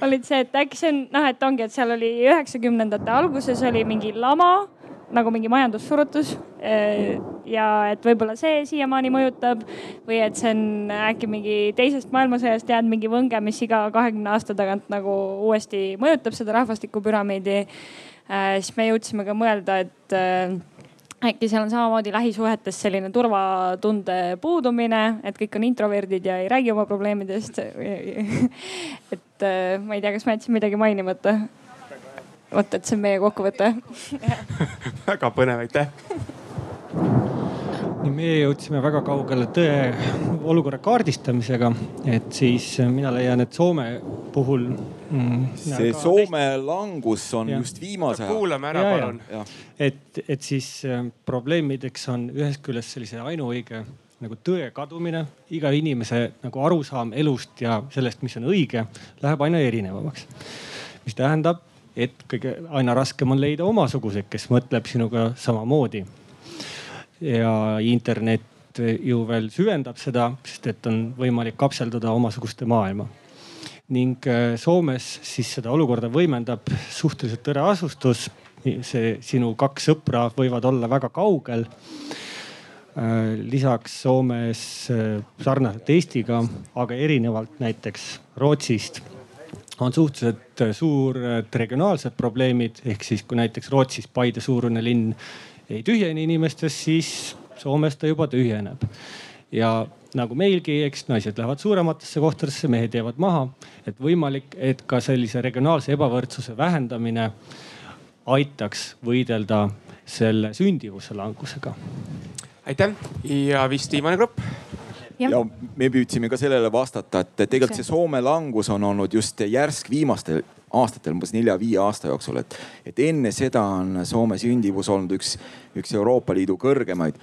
olid see, et äkki see on noh, et ongi, et seal oli üheksakümnendate alguses oli mingi lama nagu mingi majandussurutus. Eh, ja et võib-olla see siiamaani mõjutab või et see on äkki mingi teisest maailmasõjast jäänud mingi võnge, mis iga kahekümne aasta tagant nagu uuesti mõjutab seda rahvastikupüramiidi. Eh, siis me jõudsime ka mõelda, et eh, äkki seal on samamoodi lähisuhetes selline turvatunde puudumine, et kõik on introverdid ja ei räägi oma probleemidest. [LAUGHS] et ma ei tea, kas ma jätsin midagi mainimata vot, et see on meie kokkuvõte [LAUGHS] väga põnev, aitäh nii meie jõudsime väga kaugele tõe olukorra kaardistamisega, et siis mina leian, et Soome puhul mm,. see Soome teist... langus on ja. just viimase ajal. kuulame ära, palun. et, et siis äh, probleemideks on ühest küljest sellise ainuõige nagu tõe kadumine, iga inimese nagu arusaam elust ja sellest, mis on õige, läheb aina erinevamaks. mis tähendab, et kõige, aina raskem on leida omasuguseid, kes mõtleb sinuga samamoodi. ja internet ju veel süvendab seda, sest et on võimalik kapselduda omasuguste maailma. ning äh, Soomes siis seda olukorda võimendab suhteliselt tõre asustus. see sinu kaks sõpra võivad olla väga kaugel äh, lisaks Soomes äh, sarnaselt Eestiga, aga erinevalt näiteks Rootsist on suhteliselt suured regionaalsed probleemid, ehk siis kui näiteks Rootsis Paide suurune linn ei tühjene inimestest, siis Soomes ta juba tühjeneb. ja nagu meilgi, eks naised lähevad suurematesse kohtadesse, mehed jäävad maha. et võimalik, et ka sellise regionaalse ebavõrdsuse vähendamine aitaks võidelda selle sündivuse langusega. aitäh ja vist viimane grupp ja me püüdsime ka sellele vastata, et tegelikult see Soome langus on olnud just järsk viimastel aastatel, umbes nelja-viie aasta jooksul, et, et enne seda on Soome sündivus olnud üks, üks Euroopa Liidu kõrgemaid.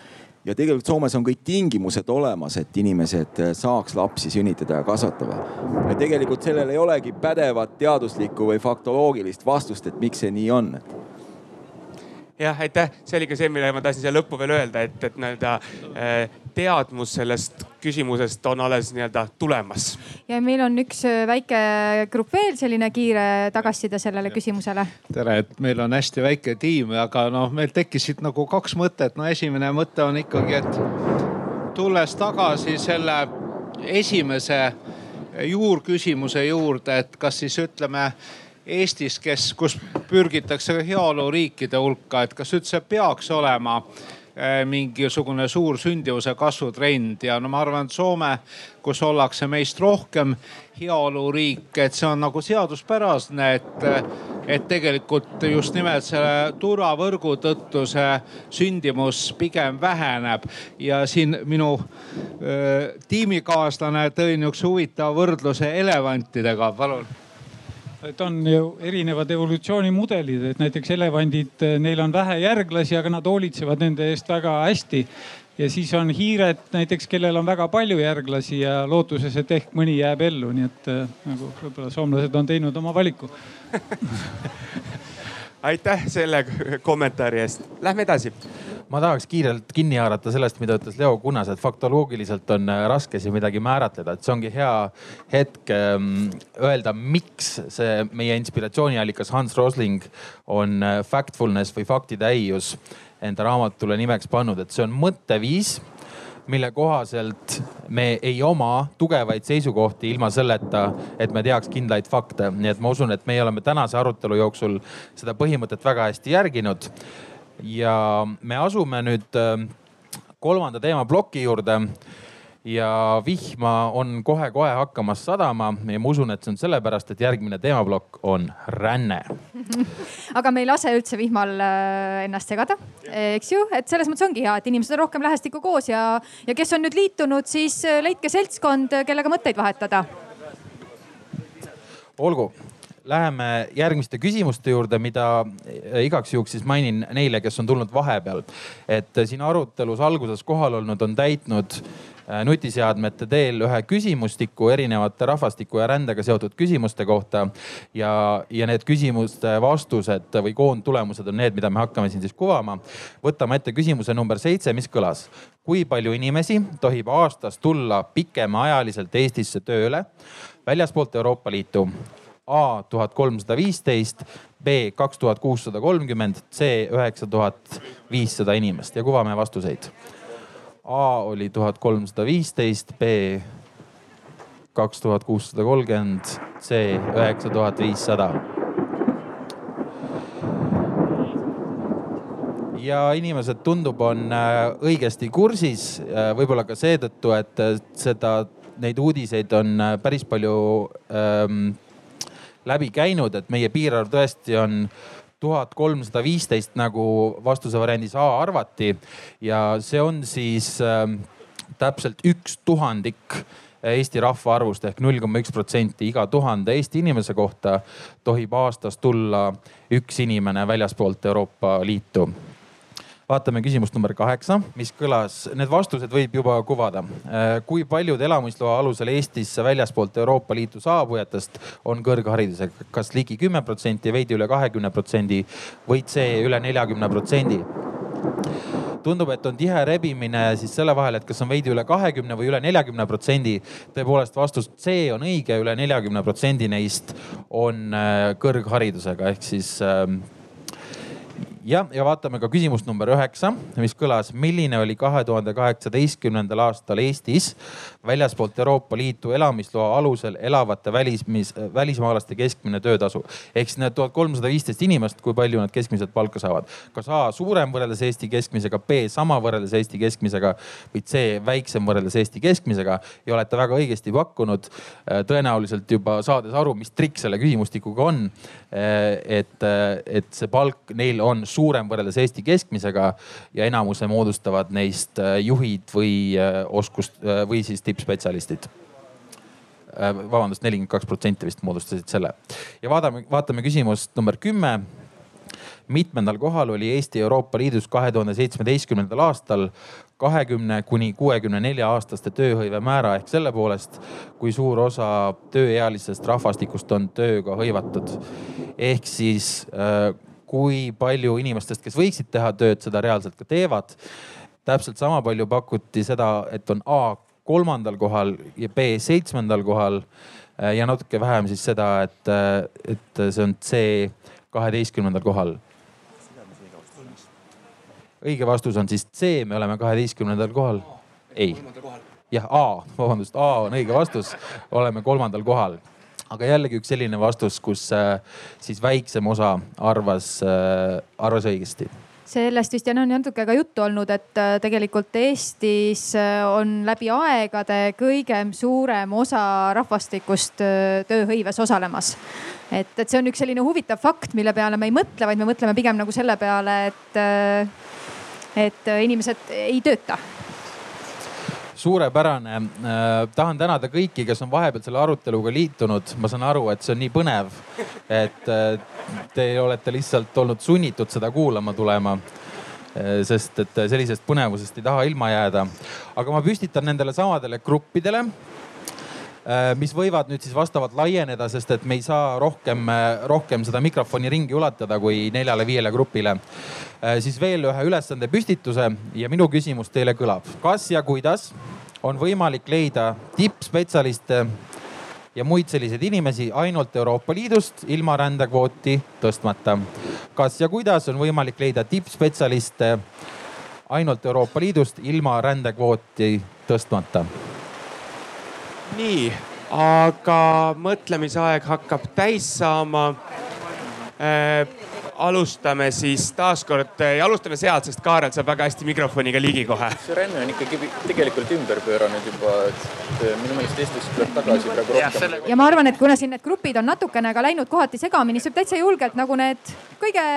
Ja tegelikult Soomes on kõik tingimused olemas, et inimesed saaks lapsi sünnitada ja kasvatada. ja tegelikult sellel ei olegi pädevat teaduslikku või faktoloogilist vastust, et miks see nii on. Jah, aitäh, see oli ka see, mille ma tahtsin siia lõppu veel öelda, et, et nii-öelda äh, teadmus sellest küsimusest on alles nii-öelda tulemas. ja meil on üks äh, väike grupp veel, selline kiire tagasiside sellele küsimusele. tere, et meil on hästi väike tiim, aga noh, meil tekkisid nagu kaks mõtet. no esimene mõte on ikkagi, et tulles tagasi selle esimese juurküsimuse juurde, et kas siis ütleme Eestis, kes, kus pürgitakse heaoluriikide hulka, et kas üldse peaks olema mingisugune suur sündivuse kasvutrend. Ja no ma arvan, et Soome, kus ollakse meist rohkem heaoluriik, et see on nagu seaduspärasne, et, et tegelikult just nimelt selle turvavõrgu tõttu see sündimus pigem väheneb. ja siin minu öö, eh, tiimikaaslane tõi nihukese huvitava võrdluse elevantidega, palun et on ju erinevad evolutsioonimudelid, et näiteks elevandid, eh, neil on vähe järglasi, aga nad hoolitsevad nende eest väga hästi. ja siis on hiired näiteks, kellel on väga palju järglasi ja lootuses, et ehk mõni jääb ellu, nii et eh, nagu võib-olla soomlased on teinud oma valiku. [LAUGHS] Aitäh selle kommentaari eest, lähme edasi ma tahaks kiirelt kinni haarata sellest, mida ütles Leo Kunnas, et faktoloogiliselt on äh, raske siin midagi määratleda, et see ongi hea hetk ähm, öelda, miks see meie inspiratsiooniallikas Hans Rosling on äh, factfulness või faktitäius enda raamatule nimeks pannud, et see on mõtteviis mille kohaselt me ei oma tugevaid seisukohti ilma selleta, et me teaks kindlaid fakte. nii et ma usun, et meie oleme tänase arutelu jooksul seda põhimõtet väga hästi järginud ja me asume nüüd äh, kolmanda teemaploki juurde. Ja vihma on kohe-kohe hakkamas sadama ja ma usun, et see on sellepärast, et järgmine teemaplokk on ränne. [LAUGHS] Aga me ei lase üldse vihmal äh, ennast segada, eks ju, et selles mõttes ongi hea, et inimesed on rohkem lähestikku koos ja, ja kes on nüüd liitunud, siis äh, leidke seltskond, kellega mõtteid vahetada. olgu Läheme järgmiste küsimuste juurde, mida eh, igaks juhuks siis mainin neile, kes on tulnud vahepeal. et eh, siin arutelus alguses kohal olnud on täitnud eh, nutiseadmete teel ühe küsimustiku erinevate rahvastiku ja rändega seotud küsimuste kohta. ja, ja need küsimuste vastused või koondtulemused on need, mida me hakkame siin siis kuvama. võtame ette küsimuse number seitse, mis kõlas. kui palju inimesi tohib aastas tulla pikemaajaliselt Eestisse tööle väljaspoolt Euroopa Liitu? A tuhat kolmsada viisteist, B kaks tuhat kuussada kolmkümmend, C üheksa tuhat viissada inimest ja kuvame vastuseid. A oli tuhat kolmsada viisteist, B kaks tuhat kuussada kolmkümmend, C üheksa tuhat viissada. ja inimesed tundub, on äh, õigesti kursis, äh, võib-olla ka seetõttu, et äh, seda, neid uudiseid on päris palju ähm, läbi käinud, et meie piirarv tõesti on tuhat kolmsada viisteist, nagu vastuse variandis A arvati. ja see on siis äh, täpselt üks tuhandik Eesti rahvaarvust ehk null koma üks protsenti iga tuhande Eesti inimese kohta tohib aastas tulla üks inimene väljaspoolt Euroopa Liitu vaatame küsimust number kaheksa, mis kõlas, need vastused võib juba kuvada. Äh, kui paljud elamisloa alusel Eestisse väljaspoolt Euroopa Liitu saabujatest on kõrgharidusega, kas ligi kümme protsenti, veidi üle kahekümne protsendi või C üle neljakümne protsendi? tundub, et on tihe rebimine siis selle vahel, et kas on veidi üle kahekümne või üle neljakümne protsendi. tõepoolest vastus C on õige üle, üle neljakümne protsendi neist on äh, kõrgharidusega ehk siis ähm, ja, vaatame ka küsimust number üheksa, mis kõlas, milline oli kahe tuhande kaheksateistkümnendal aastal Eestis väljaspoolt Euroopa Liitu elamisloa alusel elavate välismis, välismaalaste keskmine töötasu. ehk siis need tuhat kolmsada viisteist inimest, kui palju nad keskmiselt palka saavad. kas A suurem võrreldes Eesti keskmisega, B sama võrreldes Eesti keskmisega või C väiksem võrreldes Eesti keskmisega ja olete väga õigesti pakkunud. tõenäoliselt juba saades aru, mis trikk selle küsimustikuga on. et, et see palk neil on suurem võrreldes Eesti keskmisega ja enamuse moodustavad neist äh, juhid või äh, oskust äh, või siis tippspetsialistid vabandust, nelikümmend kaks protsenti vist moodustasid selle. ja vaatame, vaatame küsimust number kümme. mitmendal kohal oli Eesti Euroopa Liidus kahe tuhande seitsmeteistkümnendal aastal kahekümne kuni kuuekümne nelja aastaste tööhõive määra ehk selle poolest, kui suur osa tööealisest rahvastikust on tööga hõivatud. ehk siis kui palju inimestest, kes võiksid teha tööd, seda reaalselt ka teevad. täpselt sama palju pakuti seda, et on A kolmandal kohal ja B seitsmendal kohal. ja natuke vähem siis seda, et, et see on C kaheteistkümnendal kohal. õige vastus on siis C, me oleme kaheteistkümnendal kohal. ei, jah, A, vabandust, A on õige vastus, oleme kolmandal kohal aga jällegi üks selline vastus, kus äh, siis väiksem osa arvas, äh, arvas õigesti sellest vist on natuke ka juttu olnud, et äh, tegelikult Eestis on läbi aegade kõige suurem osa rahvastikust tööhõives osalemas. et, et see on üks selline huvitav fakt, mille peale me ei mõtle, vaid me mõtleme pigem nagu selle peale, et, et inimesed ei tööta suurepärane äh,. tahan tänada kõiki, kes on vahepeal selle aruteluga liitunud. ma saan aru, et see on nii põnev, et äh, te olete lihtsalt olnud sunnitud seda kuulama tulema äh,. sest et sellisest põnevusest ei taha ilma jääda. aga ma püstitan nendele samadele gruppidele mis võivad nüüd siis vastavalt laieneda, sest et me ei saa rohkem, äh, rohkem seda mikrofoni ringi ulatada kui neljale-viiele grupile. Äh, siis veel ühe ülesande püstituse ja minu küsimus teile kõlab. kas ja kuidas on võimalik leida tippspetsialiste ja muid selliseid inimesi ainult Euroopa Liidust ilma rändekvooti tõstmata? kas ja kuidas on võimalik leida tippspetsialiste ainult Euroopa Liidust ilma rändekvooti tõstmata? Nii, aga mõtlemisaeg hakkab täis saama äh, alustame siis taaskord ja alustame sealt, sest Kaarel saab väga hästi mikrofoniga ligi kohe. see ränne on ikkagi tegelikult ümber pööranud juba, et minu meelest Eestis tuleb tagasi praegu rohkem. ja ma arvan, et kuna siin need grupid on natukene ka läinud kohati segamini, siis võib täitsa julgelt nagu need kõige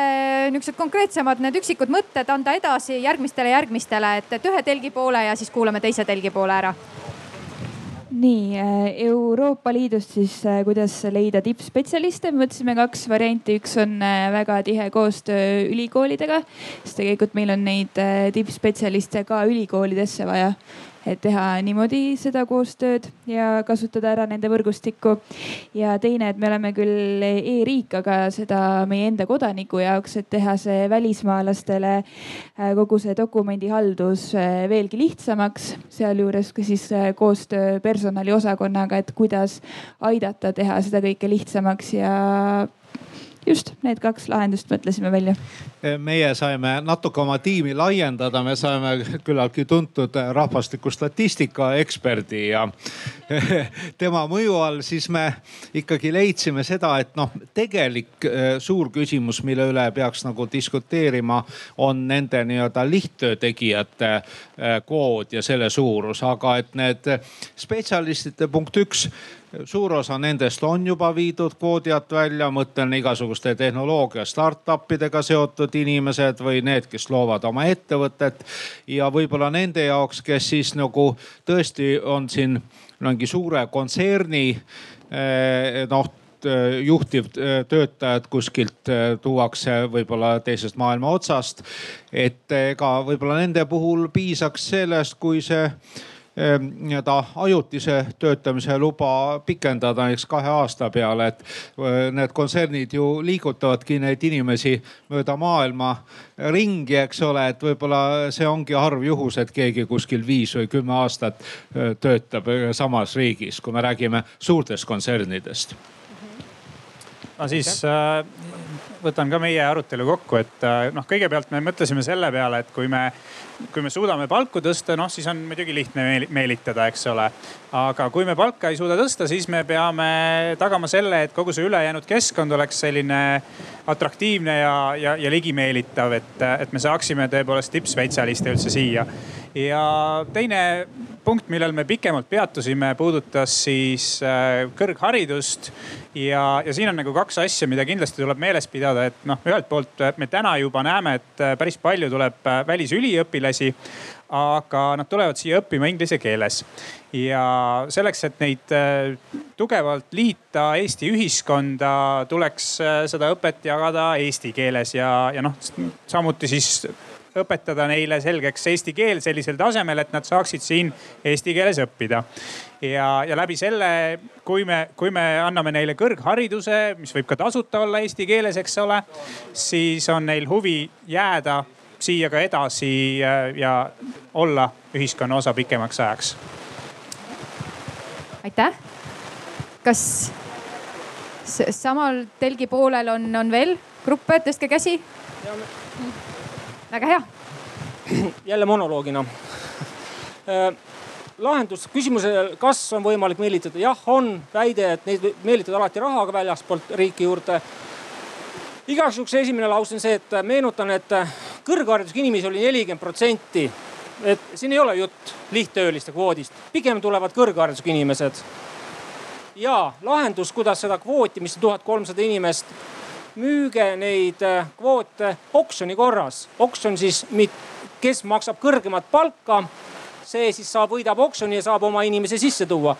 niisugused konkreetsemad, need üksikud mõtted anda edasi järgmistele, järgmistele, et, et ühe telgi poole ja siis kuulame teise telgi poole ära nii äh, Euroopa Liidust siis, äh, kuidas leida tippspetsialiste, mõtlesime kaks varianti, üks on äh, väga tihe koostöö ülikoolidega, sest tegelikult meil on neid tippspetsialiste ka ülikoolidesse vaja et teha niimoodi seda koostööd ja kasutada ära nende võrgustikku. ja teine, et me oleme küll e-riik, aga seda meie enda kodaniku jaoks, et teha see välismaalastele äh, kogu see dokumendihaldus äh, veelgi lihtsamaks, sealjuures ka siis äh, koostöö personaliosakonnaga, et kuidas aidata teha seda kõike lihtsamaks ja just need kaks lahendust mõtlesime välja. meie saime natuke oma tiimi laiendada, me saime küllaltki tuntud rahvastikustatistika eksperdi ja [LAUGHS] tema mõju all siis me ikkagi leidsime seda, et noh, tegelik äh, suur küsimus, mille üle peaks nagu diskuteerima, on nende nii-öelda lihttöö tegijate äh, kvoot ja selle suurus, aga et need spetsialistide punkt üks suur osa nendest on juba viidud kvoodi alt välja, mõtlen igasuguste tehnoloogia startup idega seotud inimesed või need, kes loovad oma ettevõtet. ja võib-olla nende jaoks, kes siis nagu tõesti on siin mingi suure kontserni eh, noh juhtivtöötajad kuskilt eh, tuuakse võib-olla teisest maailma otsast. et ega võib-olla nende puhul piisaks sellest, kui see nii-öelda ajutise töötamise luba pikendada näiteks kahe aasta peale, et need kontsernid ju liigutavadki neid inimesi mööda maailma ringi, eks ole, et võib-olla see ongi harv juhus, et keegi kuskil viis või kümme aastat töötab samas riigis, kui me räägime suurtest kontsernidest no siis äh, võtan ka meie arutelu kokku, et äh, noh, kõigepealt me mõtlesime selle peale, et kui me, kui me suudame palku tõsta, noh siis on muidugi lihtne meelitada, eks ole. aga kui me palka ei suuda tõsta, siis me peame tagama selle, et kogu see ülejäänud keskkond oleks selline atraktiivne ja, ja, ja ligimeelitav, et, et me saaksime tõepoolest tippspetsialiste üldse siia. ja teine punkt, millel me pikemalt peatusime, puudutas siis äh, kõrgharidust. Ja, ja siin on nagu kaks asja, mida kindlasti tuleb meeles pidada, et noh, ühelt poolt me täna juba näeme, et äh, päris palju tuleb äh, välisüliõpilasi aga nad tulevad siia õppima inglise keeles. ja selleks, et neid tugevalt liita Eesti ühiskonda, tuleks seda õpet jagada eesti keeles ja, ja noh, samuti siis õpetada neile selgeks eesti keel sellisel tasemel, et nad saaksid siin eesti keeles õppida. ja, ja läbi selle, kui me, kui me anname neile kõrghariduse, mis võib ka tasuta olla eesti keeles, eks ole, siis on neil huvi jääda siia ka edasi ja, ja olla ühiskonna osa pikemaks ajaks. aitäh. kas samal telgi poolel on, on veel gruppe, tõstke käsi väga hea. jälle monoloogina äh, lahendus küsimusele, kas on võimalik meelitada, jah, on väide, et neid meelitada alati rahaga väljaspoolt riiki juurde. igaks juhuks esimene lause on see, et meenutan, et kõrgharidusega inimesi oli nelikümmend protsenti. et siin ei ole jutt lihttööliste kvoodist, pigem tulevad kõrgharidusega inimesed. ja lahendus, kuidas seda kvooti, mis on tuhat kolmsada inimest müüge neid äh, kvoote oksjoni korras. oksjon siis, kes maksab kõrgemat palka, see siis saab, võidab oksjoni ja saab oma inimese sisse tuua.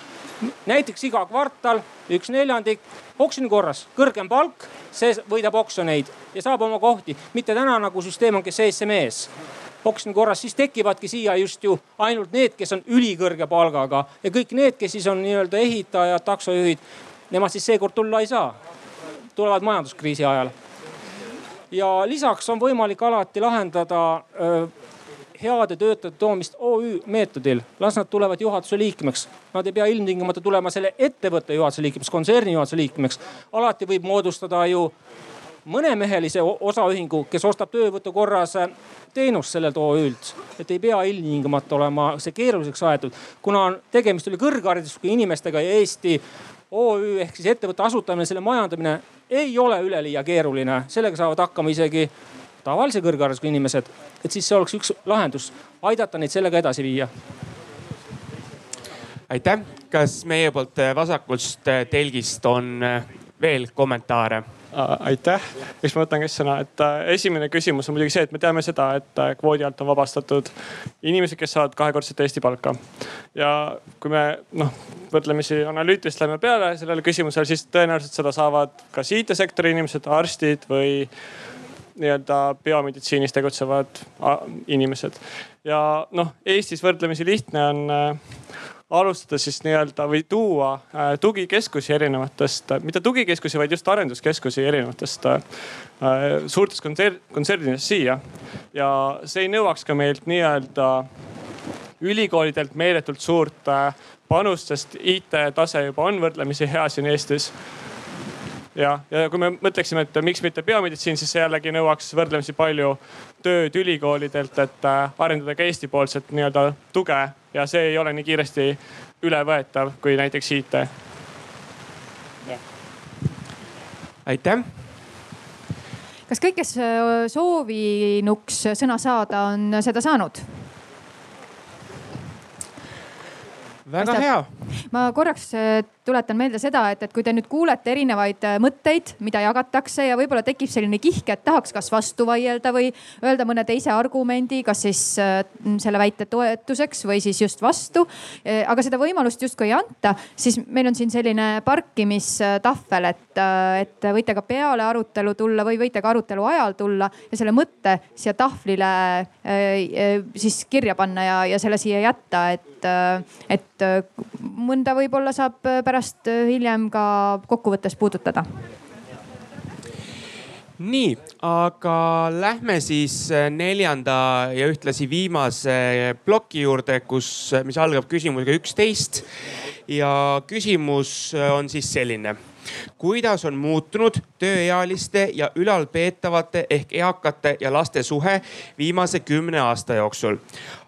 näiteks iga kvartal üks neljandik oksjoni korras, kõrgem palk, see võidab oksjoneid ja saab oma kohti, mitte täna nagu süsteem on, kes see mees oksjoni korras, siis tekivadki siia just ju ainult need, kes on ülikõrge palgaga. Ja kõik need, kes siis on nii-öelda ehitajad, taksojuhid, nemad siis seekord tulla ei saa tulevad majanduskriisi ajal. ja lisaks on võimalik alati lahendada heade töötajate toomist OÜ meetodil, las nad tulevad juhatuse liikmeks. Nad ei pea ilmtingimata tulema selle ettevõtte juhatuse liikmeks, kontserni juhatuse liikmeks. alati võib moodustada ju mõnemehelise osaühingu, kes ostab töövõtu korras teenust sellelt OÜ-lt. et ei pea ilmtingimata olema see keeruliseks aetud, kuna tegemist oli kõrgharidusega inimestega ja Eesti OÜ ehk siis ettevõtte asutamine, selle majandamine ei ole üleliia keeruline, sellega saavad hakkama isegi tavalise kõrgharidusega inimesed. et siis see oleks üks lahendus, aidata neid sellega edasi viia. aitäh, kas meie poolt vasakult telgist on veel kommentaare? Aitäh, eks ma võtan ka sõna, et äh, esimene küsimus on muidugi see, et me teame seda, et äh, kvoodi alt on vabastatud inimesed, kes saavad kahekordset Eesti palka. ja kui me noh, võrdlemisi analüütilist läheme peale sellele küsimusele, siis tõenäoliselt seda saavad kas IT-sektori inimesed, arstid või nii-öelda biomeditsiinis tegutsevad inimesed. ja noh, Eestis võrdlemisi lihtne on äh, alustada siis nii-öelda või tuua äh, tugikeskusi erinevatest, mitte tugikeskusi, vaid just arenduskeskusi erinevatest äh, suurtest kontsernidest siia. ja see ei nõuaks ka meilt nii-öelda ülikoolidelt meeletult suurt äh, panust, sest IT-tase juba on võrdlemisi hea siin Eestis ja, ja kui me mõtleksime, et miks mitte biomeditsiin, siis see jällegi nõuaks võrdlemisi palju tööd ülikoolidelt, et arendada ka Eesti-poolset nii-öelda tuge ja see ei ole nii kiiresti ülevõetav kui näiteks IT. aitäh. kas kõik, kes äh, soovinuks sõna saada, on seda saanud? väga hea. ma korraks äh, tuletan meelde seda, et, et kui te nüüd kuulete erinevaid äh, mõtteid, mida jagatakse ja võib-olla tekib selline kihk, et tahaks kas vastu vaielda või öelda mõne teise argumendi, kas siis äh, selle väite toetuseks või siis just vastu. aga seda võimalust justkui ei anta, siis meil on siin selline parkimistahvel, et, et võite ka peale arutelu tulla või võite ka arutelu ajal tulla ja selle mõtte siia tahvlile siis kirja panna ja, ja selle siia jätta, et, et mõnda võib-olla saab pärast hiljem ka kokkuvõttes puudutada? nii, aga lähme siis äh, neljanda ja ühtlasi viimase ploki juurde, kus, mis algab küsimusega üksteist. ja küsimus äh, on siis selline kuidas on muutunud tööealiste ja ülalpeetavate ehk eakate ja laste suhe viimase kümne aasta jooksul?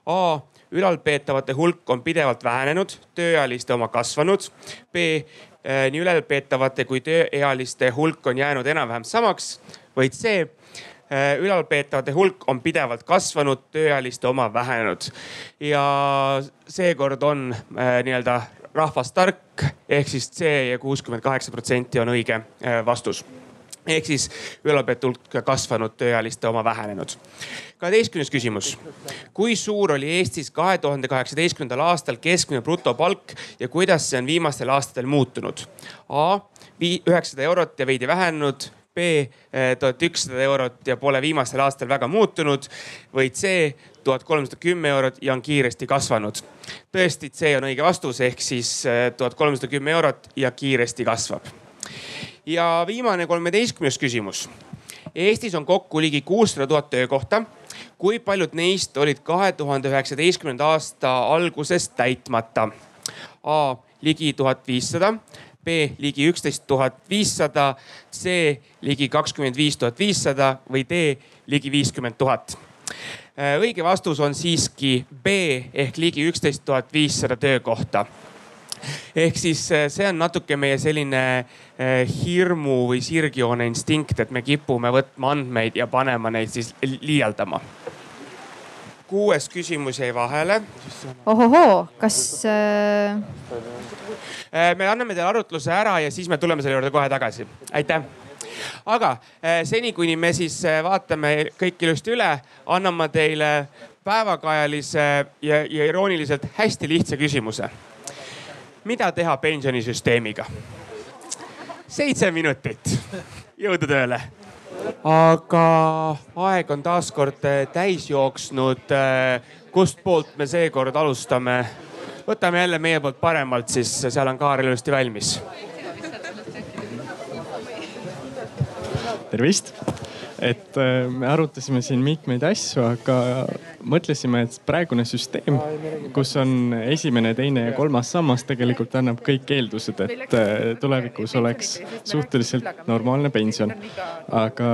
A ülalpeetavate hulk on pidevalt vähenenud, tööealiste oma kasvanud. B nii ülalpeetavate kui tööealiste hulk on jäänud enam-vähem samaks vaid see äh, ülalpeetavate hulk on pidevalt kasvanud, tööealiste oma vähenenud. ja seekord on äh, nii-öelda rahvas tark ehk siis C ja kuuskümmend kaheksa protsenti on õige äh, vastus ehk siis ülalpeete hulk kasvanud, tööealiste oma vähenenud. kaheteistkümnes küsimus. kui suur oli Eestis kahe tuhande kaheksateistkümnendal aastal keskmine brutopalk ja kuidas see on viimastel aastatel muutunud? A üheksasada eurot ja veidi vähenenud B tuhat ükssada eurot ja pole viimastel aastatel väga muutunud või C tuhat kolmsada kümme eurot ja on kiiresti kasvanud. tõesti, C on õige vastus ehk siis eh, tuhat kolmsada kümme eurot ja kiiresti kasvab. Ja viimane kolmeteistkümnes küsimus. Eestis on kokku ligi kuussada tuhat töökohta. kui paljud neist olid kahe tuhande üheksateistkümnenda aasta alguses täitmata? A ligi tuhat viissada B ligi üksteist tuhat viissada, C ligi kakskümmend viis tuhat viissada või D ligi viiskümmend tuhat. Äh, õige vastus on siiski B ehk ligi üksteist tuhat viissada töökohta [LAUGHS] ehk siis äh, see on natuke meie selline äh, hirmu või sirgjoone instinkt, et me kipume võtma andmeid ja panema neid siis liialdama. kuues küsimus jäi vahele. ohohoo, kas äh me anname teile arutluse ära ja siis me tuleme selle juurde kohe tagasi. aitäh aga seni, kuni me siis vaatame kõik ilusti üle, annan ma teile päevakajalise ja, ja irooniliselt hästi lihtsa küsimuse. Mida teha pensionisüsteemiga? seitse minutit, jõudu tööle. aga aeg on taaskord täis jooksnud. kustpoolt me seekord alustame? võtame jälle meie poolt paremalt, siis seal on kaar ilusti valmis. tervist, et äh, me arutasime siin mitmeid asju, aga mõtlesime, et praegune süsteem, kus on esimene, teine ja kolmas sammas, tegelikult annab kõik eeldused, et äh, tulevikus oleks suhteliselt normaalne pension. aga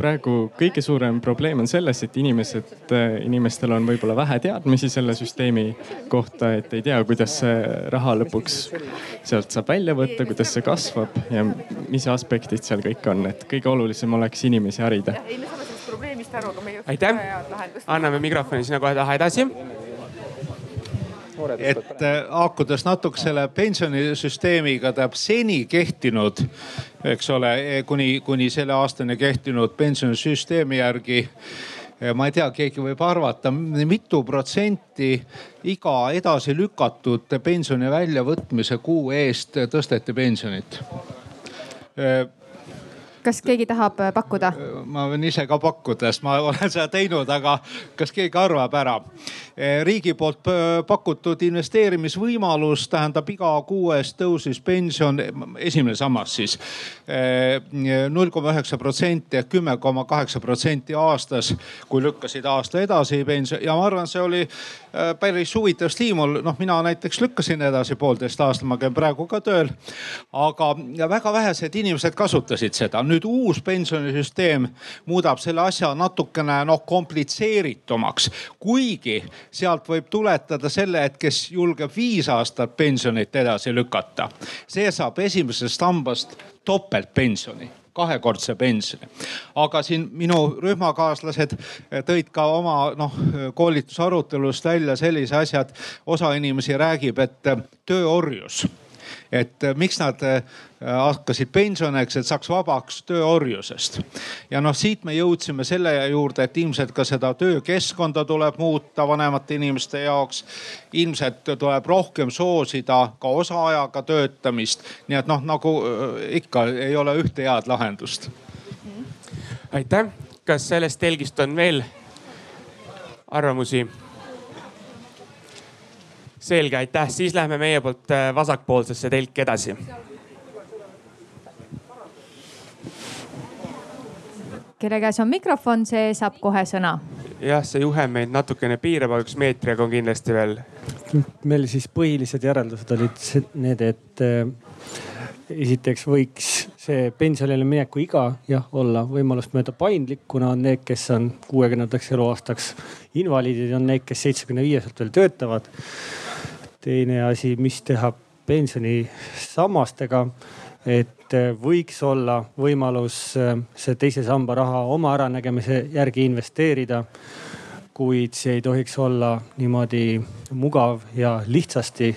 praegu kõige suurem probleem on selles, et inimesed, inimestel on võib-olla vähe teadmisi selle süsteemi kohta, et ei tea, kuidas see raha lõpuks sealt saab välja võtta, kuidas see kasvab ja mis aspektid seal kõik on, et kõige olulisem oleks inimesi harida. aitäh, anname mikrofoni sinna kohe taha edasi et äh, haakudes natuke selle pensionisüsteemiga, tähendab seni kehtinud, eks ole, kuni, kuni selle aastani kehtinud pensionisüsteemi järgi ma ei tea, keegi võib arvata, mitu protsenti iga edasi lükatud pensioni väljavõtmise kuu eest tõsteti pensionit kas keegi tahab äh, pakkuda? ma võin ise ka pakkuda, sest ma olen seda teinud, aga kas keegi arvab ära? Eh, riigi poolt äh, pakutud investeerimisvõimalus tähendab iga kuu eest tõusis pension, esimene sammas siis eh, null koma üheksa protsenti ehk kümme koma kaheksa protsenti aastas, kui lükkasid aasta edasi pension ja ma arvan, see oli äh, päris huvitav stiimul. noh, mina näiteks lükkasin edasi poolteist aastat, ma käin praegu ka tööl. aga väga vähesed inimesed kasutasid seda nüüd uus pensionisüsteem muudab selle asja natukene noh komplitseeritumaks, kuigi sealt võib tuletada selle, et kes julgeb viis aastat pensionit edasi lükata, see saab esimesest sambast topeltpensioni kahekordse pensioni. aga siin minu rühmakaaslased tõid ka oma noh koolitusarutelust välja sellise asja, et osa inimesi räägib, et tööorjus et äh, miks nad äh, hakkasid pensioniks, et saaks vabaks tööorjusest. ja noh, siit me jõudsime selle juurde, et ilmselt ka seda töökeskkonda tuleb muuta vanemate inimeste jaoks. ilmselt tuleb rohkem soosida ka osaajaga töötamist. nii et noh, nagu äh, ikka ei ole ühte head lahendust. aitäh, kas sellest telgist on veel arvamusi? Selge, aitäh, siis lähme meie poolt äh, vasakpoolsesse telki edasi. kelle käes on mikrofon, see saab kohe sõna. jah, see juhe meid natukene piirab, aga üks meetriga on kindlasti veel. meil siis põhilised järeldused olid need, et äh, esiteks võiks see pensionile mineku iga jah olla võimalust mööda paindlik, kuna on need, kes on kuuekümnendaks eluaastaks invaliidid, on need, kes seitsmekümne viieselt veel töötavad. Teine asi, mis teha pensionisammastega, et võiks olla võimalus äh, see teise samba raha oma äranägemise järgi investeerida kuid see ei tohiks olla niimoodi mugav ja lihtsasti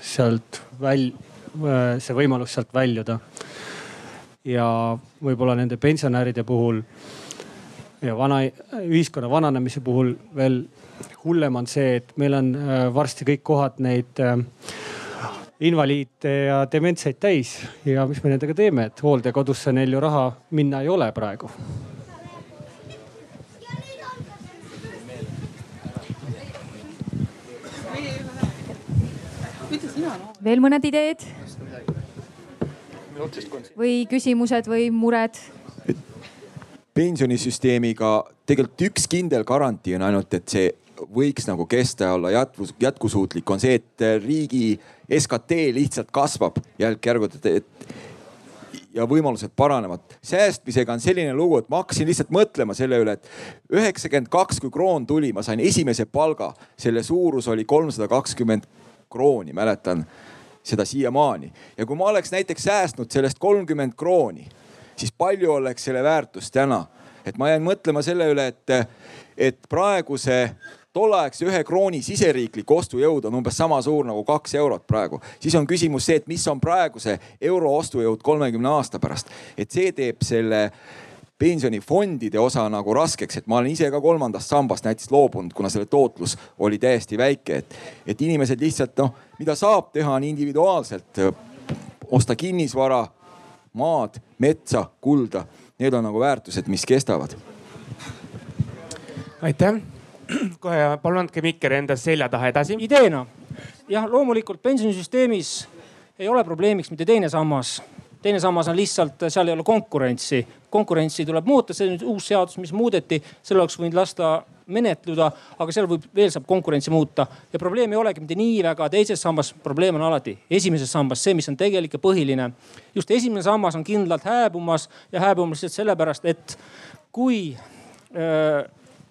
sealt väl-, Äh, see võimalus sealt väljuda. ja võib-olla nende pensionäride puhul ja vana, ühiskonna vananemise puhul veel hullem on see, et meil on äh, varsti kõik kohad neid äh, invaliite ja dementseid täis ja mis me nendega teeme, et hooldekodusse neil ju raha minna ei ole praegu veel mõned ideed? või küsimused või mured? pensionisüsteemiga tegelikult üks kindel garantii on ainult, et see võiks nagu kesta ja olla jätkus, jätkusuutlik, on see, et riigi SKT lihtsalt kasvab järk-järgult, et ja võimalused paranevad. säästmisega on selline lugu, et ma hakkasin lihtsalt mõtlema selle üle, et üheksakümmend kaks, kui kroon tuli, ma sain esimese palga, selle suurus oli kolmsada kakskümmend krooni, mäletan seda siiamaani. ja kui ma oleks näiteks säästnud sellest kolmkümmend krooni, siis palju oleks selle väärtus täna? et ma jäin mõtlema selle üle, et, et praeguse tolleaegse ühe krooni siseriiklik ostujõud on umbes sama suur nagu kaks eurot praegu. siis on küsimus see, et mis on praeguse euro ostujõud kolmekümne aasta pärast. et see teeb selle pensionifondide osa nagu raskeks, et ma olen ise ka kolmandast sambast näiteks loobunud, kuna selle tootlus oli täiesti väike, et, et inimesed lihtsalt noh, mida saab teha, on individuaalselt osta kinnisvara, maad, metsa, kulda. Need on nagu väärtused, mis kestavad. aitäh, [CLEARS THROAT] kohe palun andke mikker enda selja taha edasi. ideena jah, loomulikult pensionisüsteemis ei ole probleemiks mitte teine sammas teine sammas on lihtsalt, seal ei ole konkurentsi. konkurentsi tuleb muuta, see on nüüd uus seadus, mis muudeti, selle oleks võinud lasta menetluda, aga seal võib, veel saab konkurentsi muuta. ja probleem ei olegi mitte nii väga teises sambas, probleem on alati esimeses sambas, see, mis on tegelik ja põhiline. just esimene sammas on kindlalt hääbumas ja hääbumas lihtsalt sellepärast, et kui äh,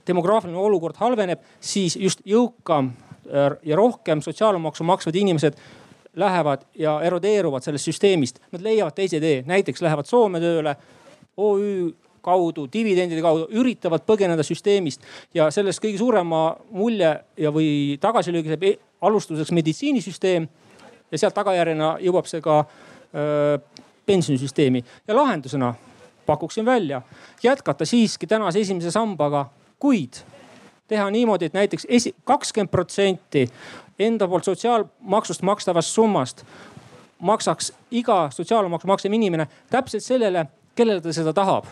demograafiline olukord halveneb, siis just jõukam äh, ja rohkem sotsiaalmaksu maksvad inimesed lähevad ja erodeeruvad sellest süsteemist, nad leiavad teise tee, näiteks lähevad Soome tööle OÜ kaudu, dividendide kaudu, üritavad põgeneda süsteemist ja sellest kõige suurema mulje ja, või tagasilöögi saab e-, alustuseks meditsiinisüsteem ja sealt tagajärjena jõuab see ka öö, pensionisüsteemi. Ja lahendusena pakuksin välja jätkata siiski tänase esimese sambaga, kuid teha niimoodi, et näiteks kakskümmend protsenti enda poolt sotsiaalmaksust makstavast summast maksaks iga sotsiaalmaksu maksev inimene täpselt sellele, kellele ta seda tahab.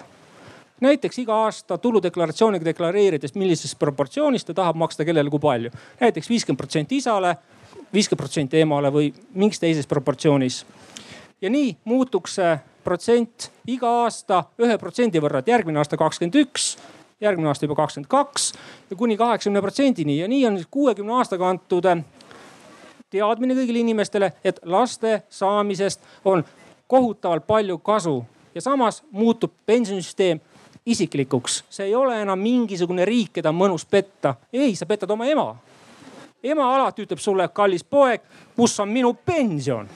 näiteks iga aasta tuludeklaratsiooniga deklareerides, millises proportsioonis ta tahab maksta kellele kui palju näiteks. näiteks viiskümmend protsenti isale, viiskümmend protsenti emale või mingis teises proportsioonis. ja nii muutuks see protsent iga aasta ühe protsendi võrra, et järgmine aasta kakskümmend üks järgmine aasta juba kakskümmend kaks ja kuni kaheksakümne protsendini ja nii on kuuekümne aastaga antud äh, teadmine kõigile inimestele, et laste saamisest on kohutavalt palju kasu ja samas muutub pensionisüsteem isiklikuks. see ei ole enam mingisugune riik, keda on mõnus petta. ei, sa petad oma ema. ema alati ütleb sulle, kallis poeg, kus on minu pension?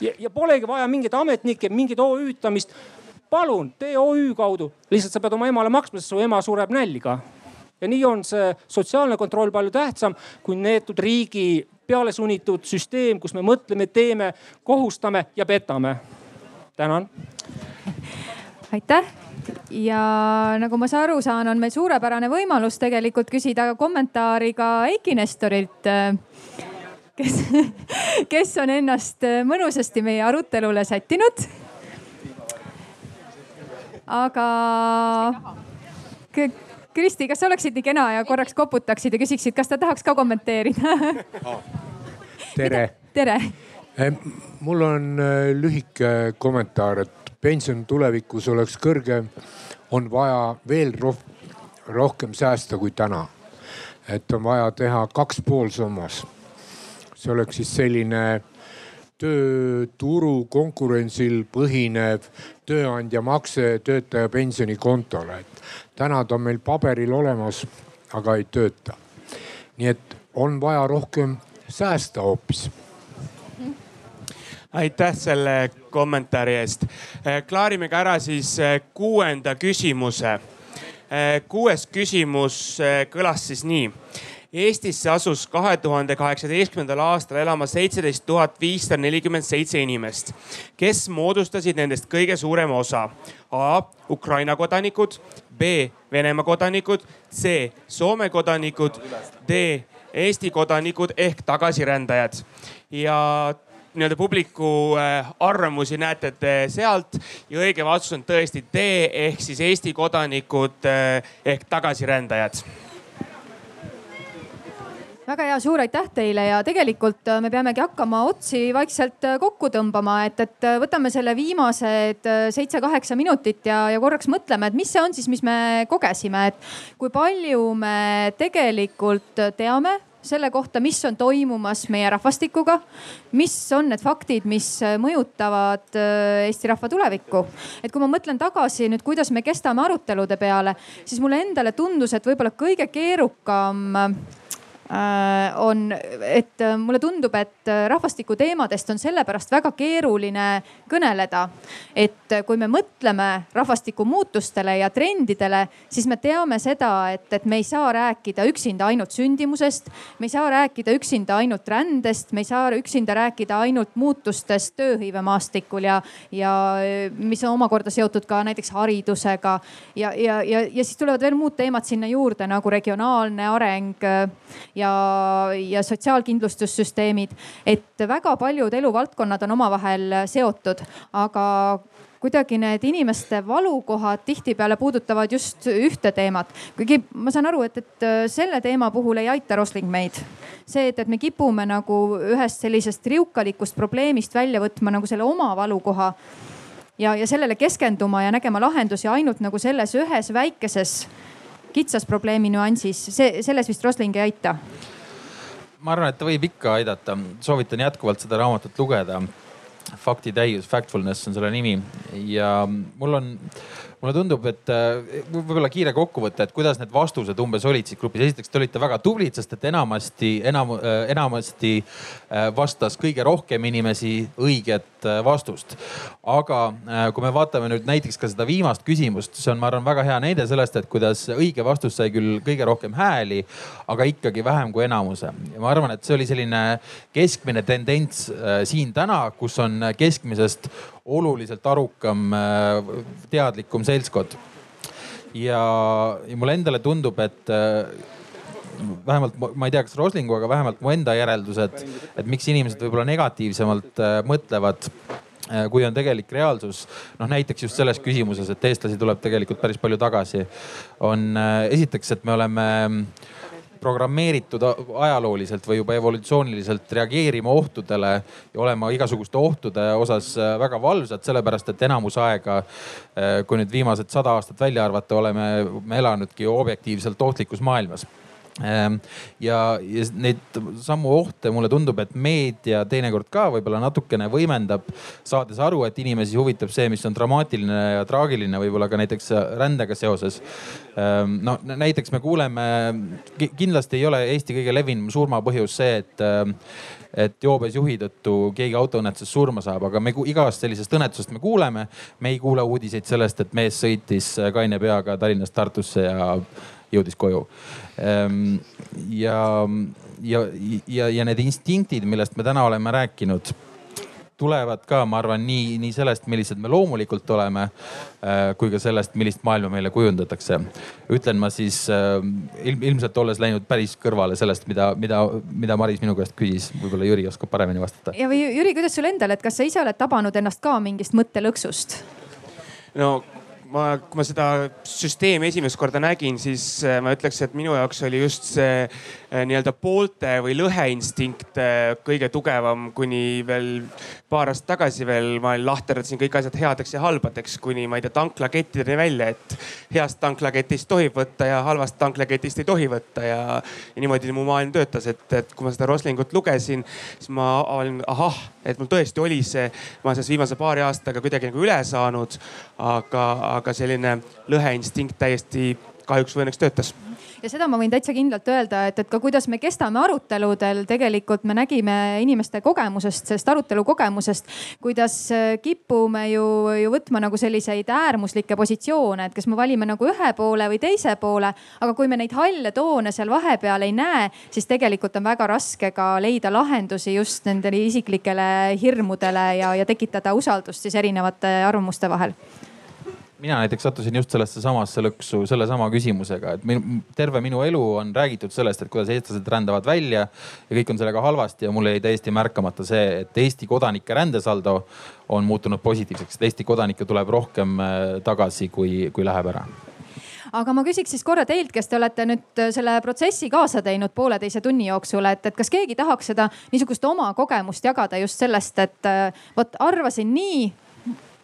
ja, ja polegi vaja mingeid ametnikke, mingit OÜ-tamist palun tee OÜ kaudu, lihtsalt sa pead oma emale maksma, sest su ema sureb nälga. ja nii on see sotsiaalne kontroll palju tähtsam kui neetud riigi peale sunnitud süsteem, kus me mõtleme, teeme, kohustame ja petame. tänan. aitäh ja nagu ma aru saan, on meil suurepärane võimalus tegelikult küsida kommentaari ka Eiki Nestorilt kes, kes on ennast mõnusasti meie arutelule sättinud aga Kristi, kas sa oleksid nii kena ja korraks koputaksid ja küsiksid, kas ta tahaks ka kommenteerida tere. tere. mul on äh, lühike kommentaar, et pension tulevikus oleks kõrgem, on vaja veel roh rohkem säästa kui täna. et on vaja teha kaks pool sammas. see oleks siis selline tööturu konkurentsil põhinev tööandja makse töötaja pensionikontole, et täna ta on meil paberil olemas, aga ei tööta. nii et on vaja rohkem säästa hoopis aitäh selle kommentaari eest. klaarime ka ära siis eh, kuuenda küsimuse. Eh, kuues küsimus kõlas siis nii. Eestisse asus kahe tuhande kaheksateistkümnendal aastal elama seitseteist tuhat viissada nelikümmend seitse inimest, kes moodustasid nendest kõige suurema osa. A. Ukraina kodanikud, B. Venemaa kodanikud, C. Soome kodanikud, D. Eesti kodanikud ehk tagasirändajad. Ja nii-öelda publiku arvamusi näete te sealt. Ja õige vastus on tõesti D ehk siis Eesti kodanikud ehk tagasirändajad väga hea, suur aitäh teile ja tegelikult me peamegi hakkama otsi vaikselt kokku tõmbama, et, et võtame selle viimased seitse-kaheksa minutit ja, ja korraks mõtleme, et mis see on siis, mis me kogesime, et kui palju me tegelikult teame selle kohta, mis on toimumas meie rahvastikuga, mis on need faktid, mis mõjutavad Eesti rahva tulevikku. et kui ma mõtlen tagasi nüüd, kuidas me kestame arutelude peale, siis mulle endale tundus, et võib-olla kõige keerukam Äh, on, et äh, mulle tundub, et äh, rahvastiku teemadest on sellepärast väga keeruline kõneleda. et kui me mõtleme rahvastiku muutustele ja trendidele, siis me teame seda, et, et me ei saa rääkida üksinda ainult sündimusest. me ei saa rääkida üksinda ainult rändest, me ei saa üksinda rääkida ainult muutustest tööhõivemaastikul ja, ja mis on omakorda seotud ka näiteks haridusega. ja, ja, ja, ja siis tulevad veel muud teemad sinna juurde nagu regionaalne areng ja, ja sotsiaalkindlustussüsteemid. et väga paljud eluvaldkonnad on omavahel seotud, aga kuidagi need inimeste valukohad tihtipeale puudutavad just ühte teemat. kuigi ma saan aru, et, et selle teema puhul ei aita Rosling meid. see, et, et me kipume nagu ühest sellisest riukalikust probleemist välja võtma nagu selle oma valukoha ja, ja sellele keskenduma ja nägema lahendusi ainult nagu selles ühes väikeses kitsas probleemi nüansis, see, selles vist Rosling ei aita. ma arvan, et ta võib ikka aidata, soovitan jätkuvalt seda raamatut lugeda. faktitäius, Factfulness on selle nimi ja mul on mulle tundub, et äh, võib-olla kiire kokkuvõte, et kuidas need vastused umbes olid siis grupis. esiteks te olite väga tublid, sest et enamasti, enam, äh, enamasti äh, vastas kõige rohkem inimesi õiget vastust. aga kui me vaatame nüüd näiteks ka seda viimast küsimust, see on, ma arvan, väga hea näide sellest, et kuidas õige vastus sai küll kõige rohkem hääli, aga ikkagi vähem kui enamuse. ja ma arvan, et see oli selline keskmine tendents siin täna, kus on keskmisest oluliselt arukam, äh, teadlikum seltskond. ja, ja mulle endale tundub, et äh, vähemalt ma ei tea, kas Roslingu, aga vähemalt mu enda järeldused, et miks inimesed võib-olla negatiivsemalt äh, mõtlevad kui on tegelik reaalsus. noh näiteks just selles küsimuses, et eestlasi tuleb tegelikult päris palju tagasi. on esiteks, et me oleme äh, programmeeritud ajalooliselt või juba evolutsiooniliselt reageerima ohtudele ja olema igasuguste ohtude osas äh, väga valvsad, sellepärast et enamus aega, äh, kui nüüd viimased sada aastat välja arvata, oleme me elanudki objektiivselt ohtlikus maailmas ja, ja neid samu ohte mulle tundub, et meedia teinekord ka võib-olla natukene võimendab, saades aru, et inimesi huvitab see, mis on dramaatiline ja traagiline, võib-olla ka näiteks rändega seoses. Ehm, no näiteks me kuuleme, kindlasti ei ole Eesti kõige levinum surmapõhjus see, et et joobes juhi tõttu keegi autoõnnetuses surma saab, aga me igast sellisest õnnetusest me kuuleme. me ei kuule uudiseid sellest, et mees sõitis kaine peaga Tallinnast Tartusse ja jõudis koju. Ehm, ja, ja, ja, ja need instinktid, millest me täna oleme rääkinud tulevad ka, ma arvan, nii, nii sellest, millised me loomulikult oleme, äh, kui ka sellest, millist maailma meile kujundatakse. ütlen ma siis äh, ilm, ilmselt olles läinud päris kõrvale sellest, mida, mida, mida Maris minu käest küsis, võib-olla Jüri oskab paremini vastata. ja või Jüri, kuidas sul endal, et kas sa ise oled tabanud ennast ka mingist mõttelõksust? no ma, kui ma seda süsteemi esimest korda nägin, siis äh, ma ütleks, et minu jaoks oli just see nii-öelda poolte või lõheinstinkt äh, kõige tugevam, kuni veel paar aastat tagasi veel ma lahterdasin kõik asjad headeks ja halbadeks, kuni ma ei tea tanklakettideni välja, et heast tanklaketist tohib võtta ja halvast tanklaketist ei tohi võtta ja, ja niimoodi mu maailm töötas, et, et kui ma seda Roslingut lugesin, siis ma olin ahah, et mul tõesti oli see, ma olen sellest viimase paari aastaga kuidagi nagu üle saanud. aga, aga selline lõheinstinkt täiesti kahjuks või õnneks töötas ja seda ma võin täitsa kindlalt öelda, et, et ka kuidas me kestame aruteludel, tegelikult me nägime inimeste kogemusest, sellest arutelu kogemusest, kuidas äh, kipume ju, ju võtma nagu selliseid äärmuslikke positsioone, et kas me valime nagu ühe poole või teise poole. aga kui me neid halle toone seal vahepeal ei näe, siis tegelikult on väga raske ka leida lahendusi just nendele isiklikele hirmudele ja, ja tekitada usaldust siis erinevate arvamuste vahel mina näiteks sattusin just sellesse samasse lõksu sellesama küsimusega, et min, terve minu elu on räägitud sellest, et kuidas eestlased rändavad välja ja kõik on sellega halvasti ja mul jäi täiesti märkamata see, et Eesti kodanike rändesaldo on muutunud positiivseks, et Eesti kodanikke tuleb rohkem äh, tagasi, kui, kui läheb ära. Aga ma küsiks siis korra teilt, kes te olete nüüd äh, selle protsessi kaasa teinud pooleteise tunni jooksul, et, et kas keegi tahaks seda niisugust oma kogemust jagada just sellest, et äh, vot arvasin nii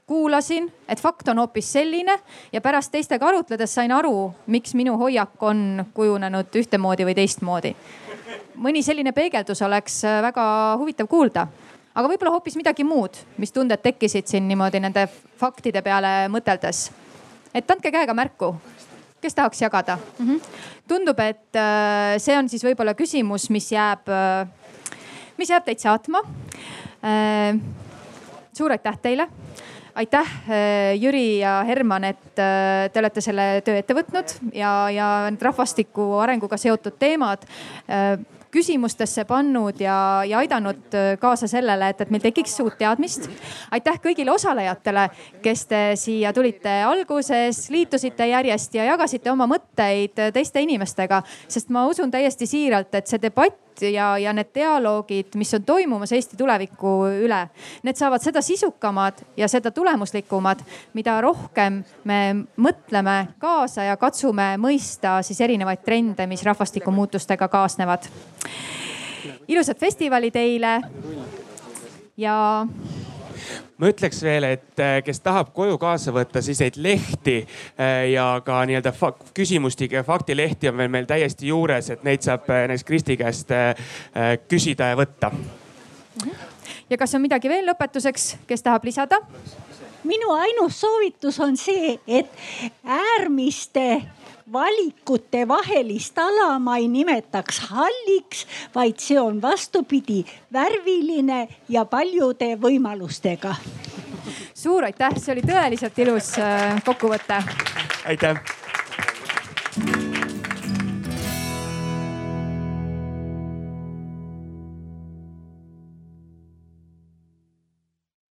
kuulasin, et fakt on hoopis selline ja pärast teistega arutledes sain aru, miks minu hoiak on kujunenud ühtemoodi või teistmoodi. mõni selline peegeldus oleks äh, väga huvitav kuulda aga võib-olla hoopis midagi muud, mis tunded tekkisid siin niimoodi nende faktide peale mõteldes. et andke käega märku, kes tahaks jagada mm? -hmm. tundub, et äh, see on siis võib-olla küsimus, mis jääb, äh, mis jääb teid saatma. suur aitäh teile aitäh, äh, Jüri ja Herman, et äh, te olete selle töö ette võtnud ja, ja need rahvastiku arenguga seotud teemad äh, küsimustesse pannud ja, ja aidanud kaasa sellele, et, et meil tekiks uut teadmist. aitäh kõigile osalejatele, kes te siia tulite alguses, liitusite järjest ja jagasite oma mõtteid teiste inimestega, sest ma usun täiesti siiralt, et see debatt ja, ja need dialoogid, mis on toimumas Eesti tuleviku üle, need saavad seda sisukamad ja seda tulemuslikumad, mida rohkem me mõtleme kaasa ja katsume mõista siis erinevaid trende, mis rahvastikumuutustega kaasnevad. ilusat festivali teile ja ma ütleks veel, et äh, kes tahab koju kaasa võtta selliseid lehti äh, ja ka nii-öelda küsimustik ja faktilehti on veel meil täiesti juures, et neid saab äh, näiteks Kristi käest küsida ja võtta. ja kas on midagi veel lõpetuseks, kes tahab lisada? minu ainus soovitus on see, et äärmiste valikute vahelist ala ma ei nimetaks halliks, vaid see on vastupidi, värviline ja paljude võimalustega. suur aitäh, see oli tõeliselt ilus äh, kokkuvõte. aitäh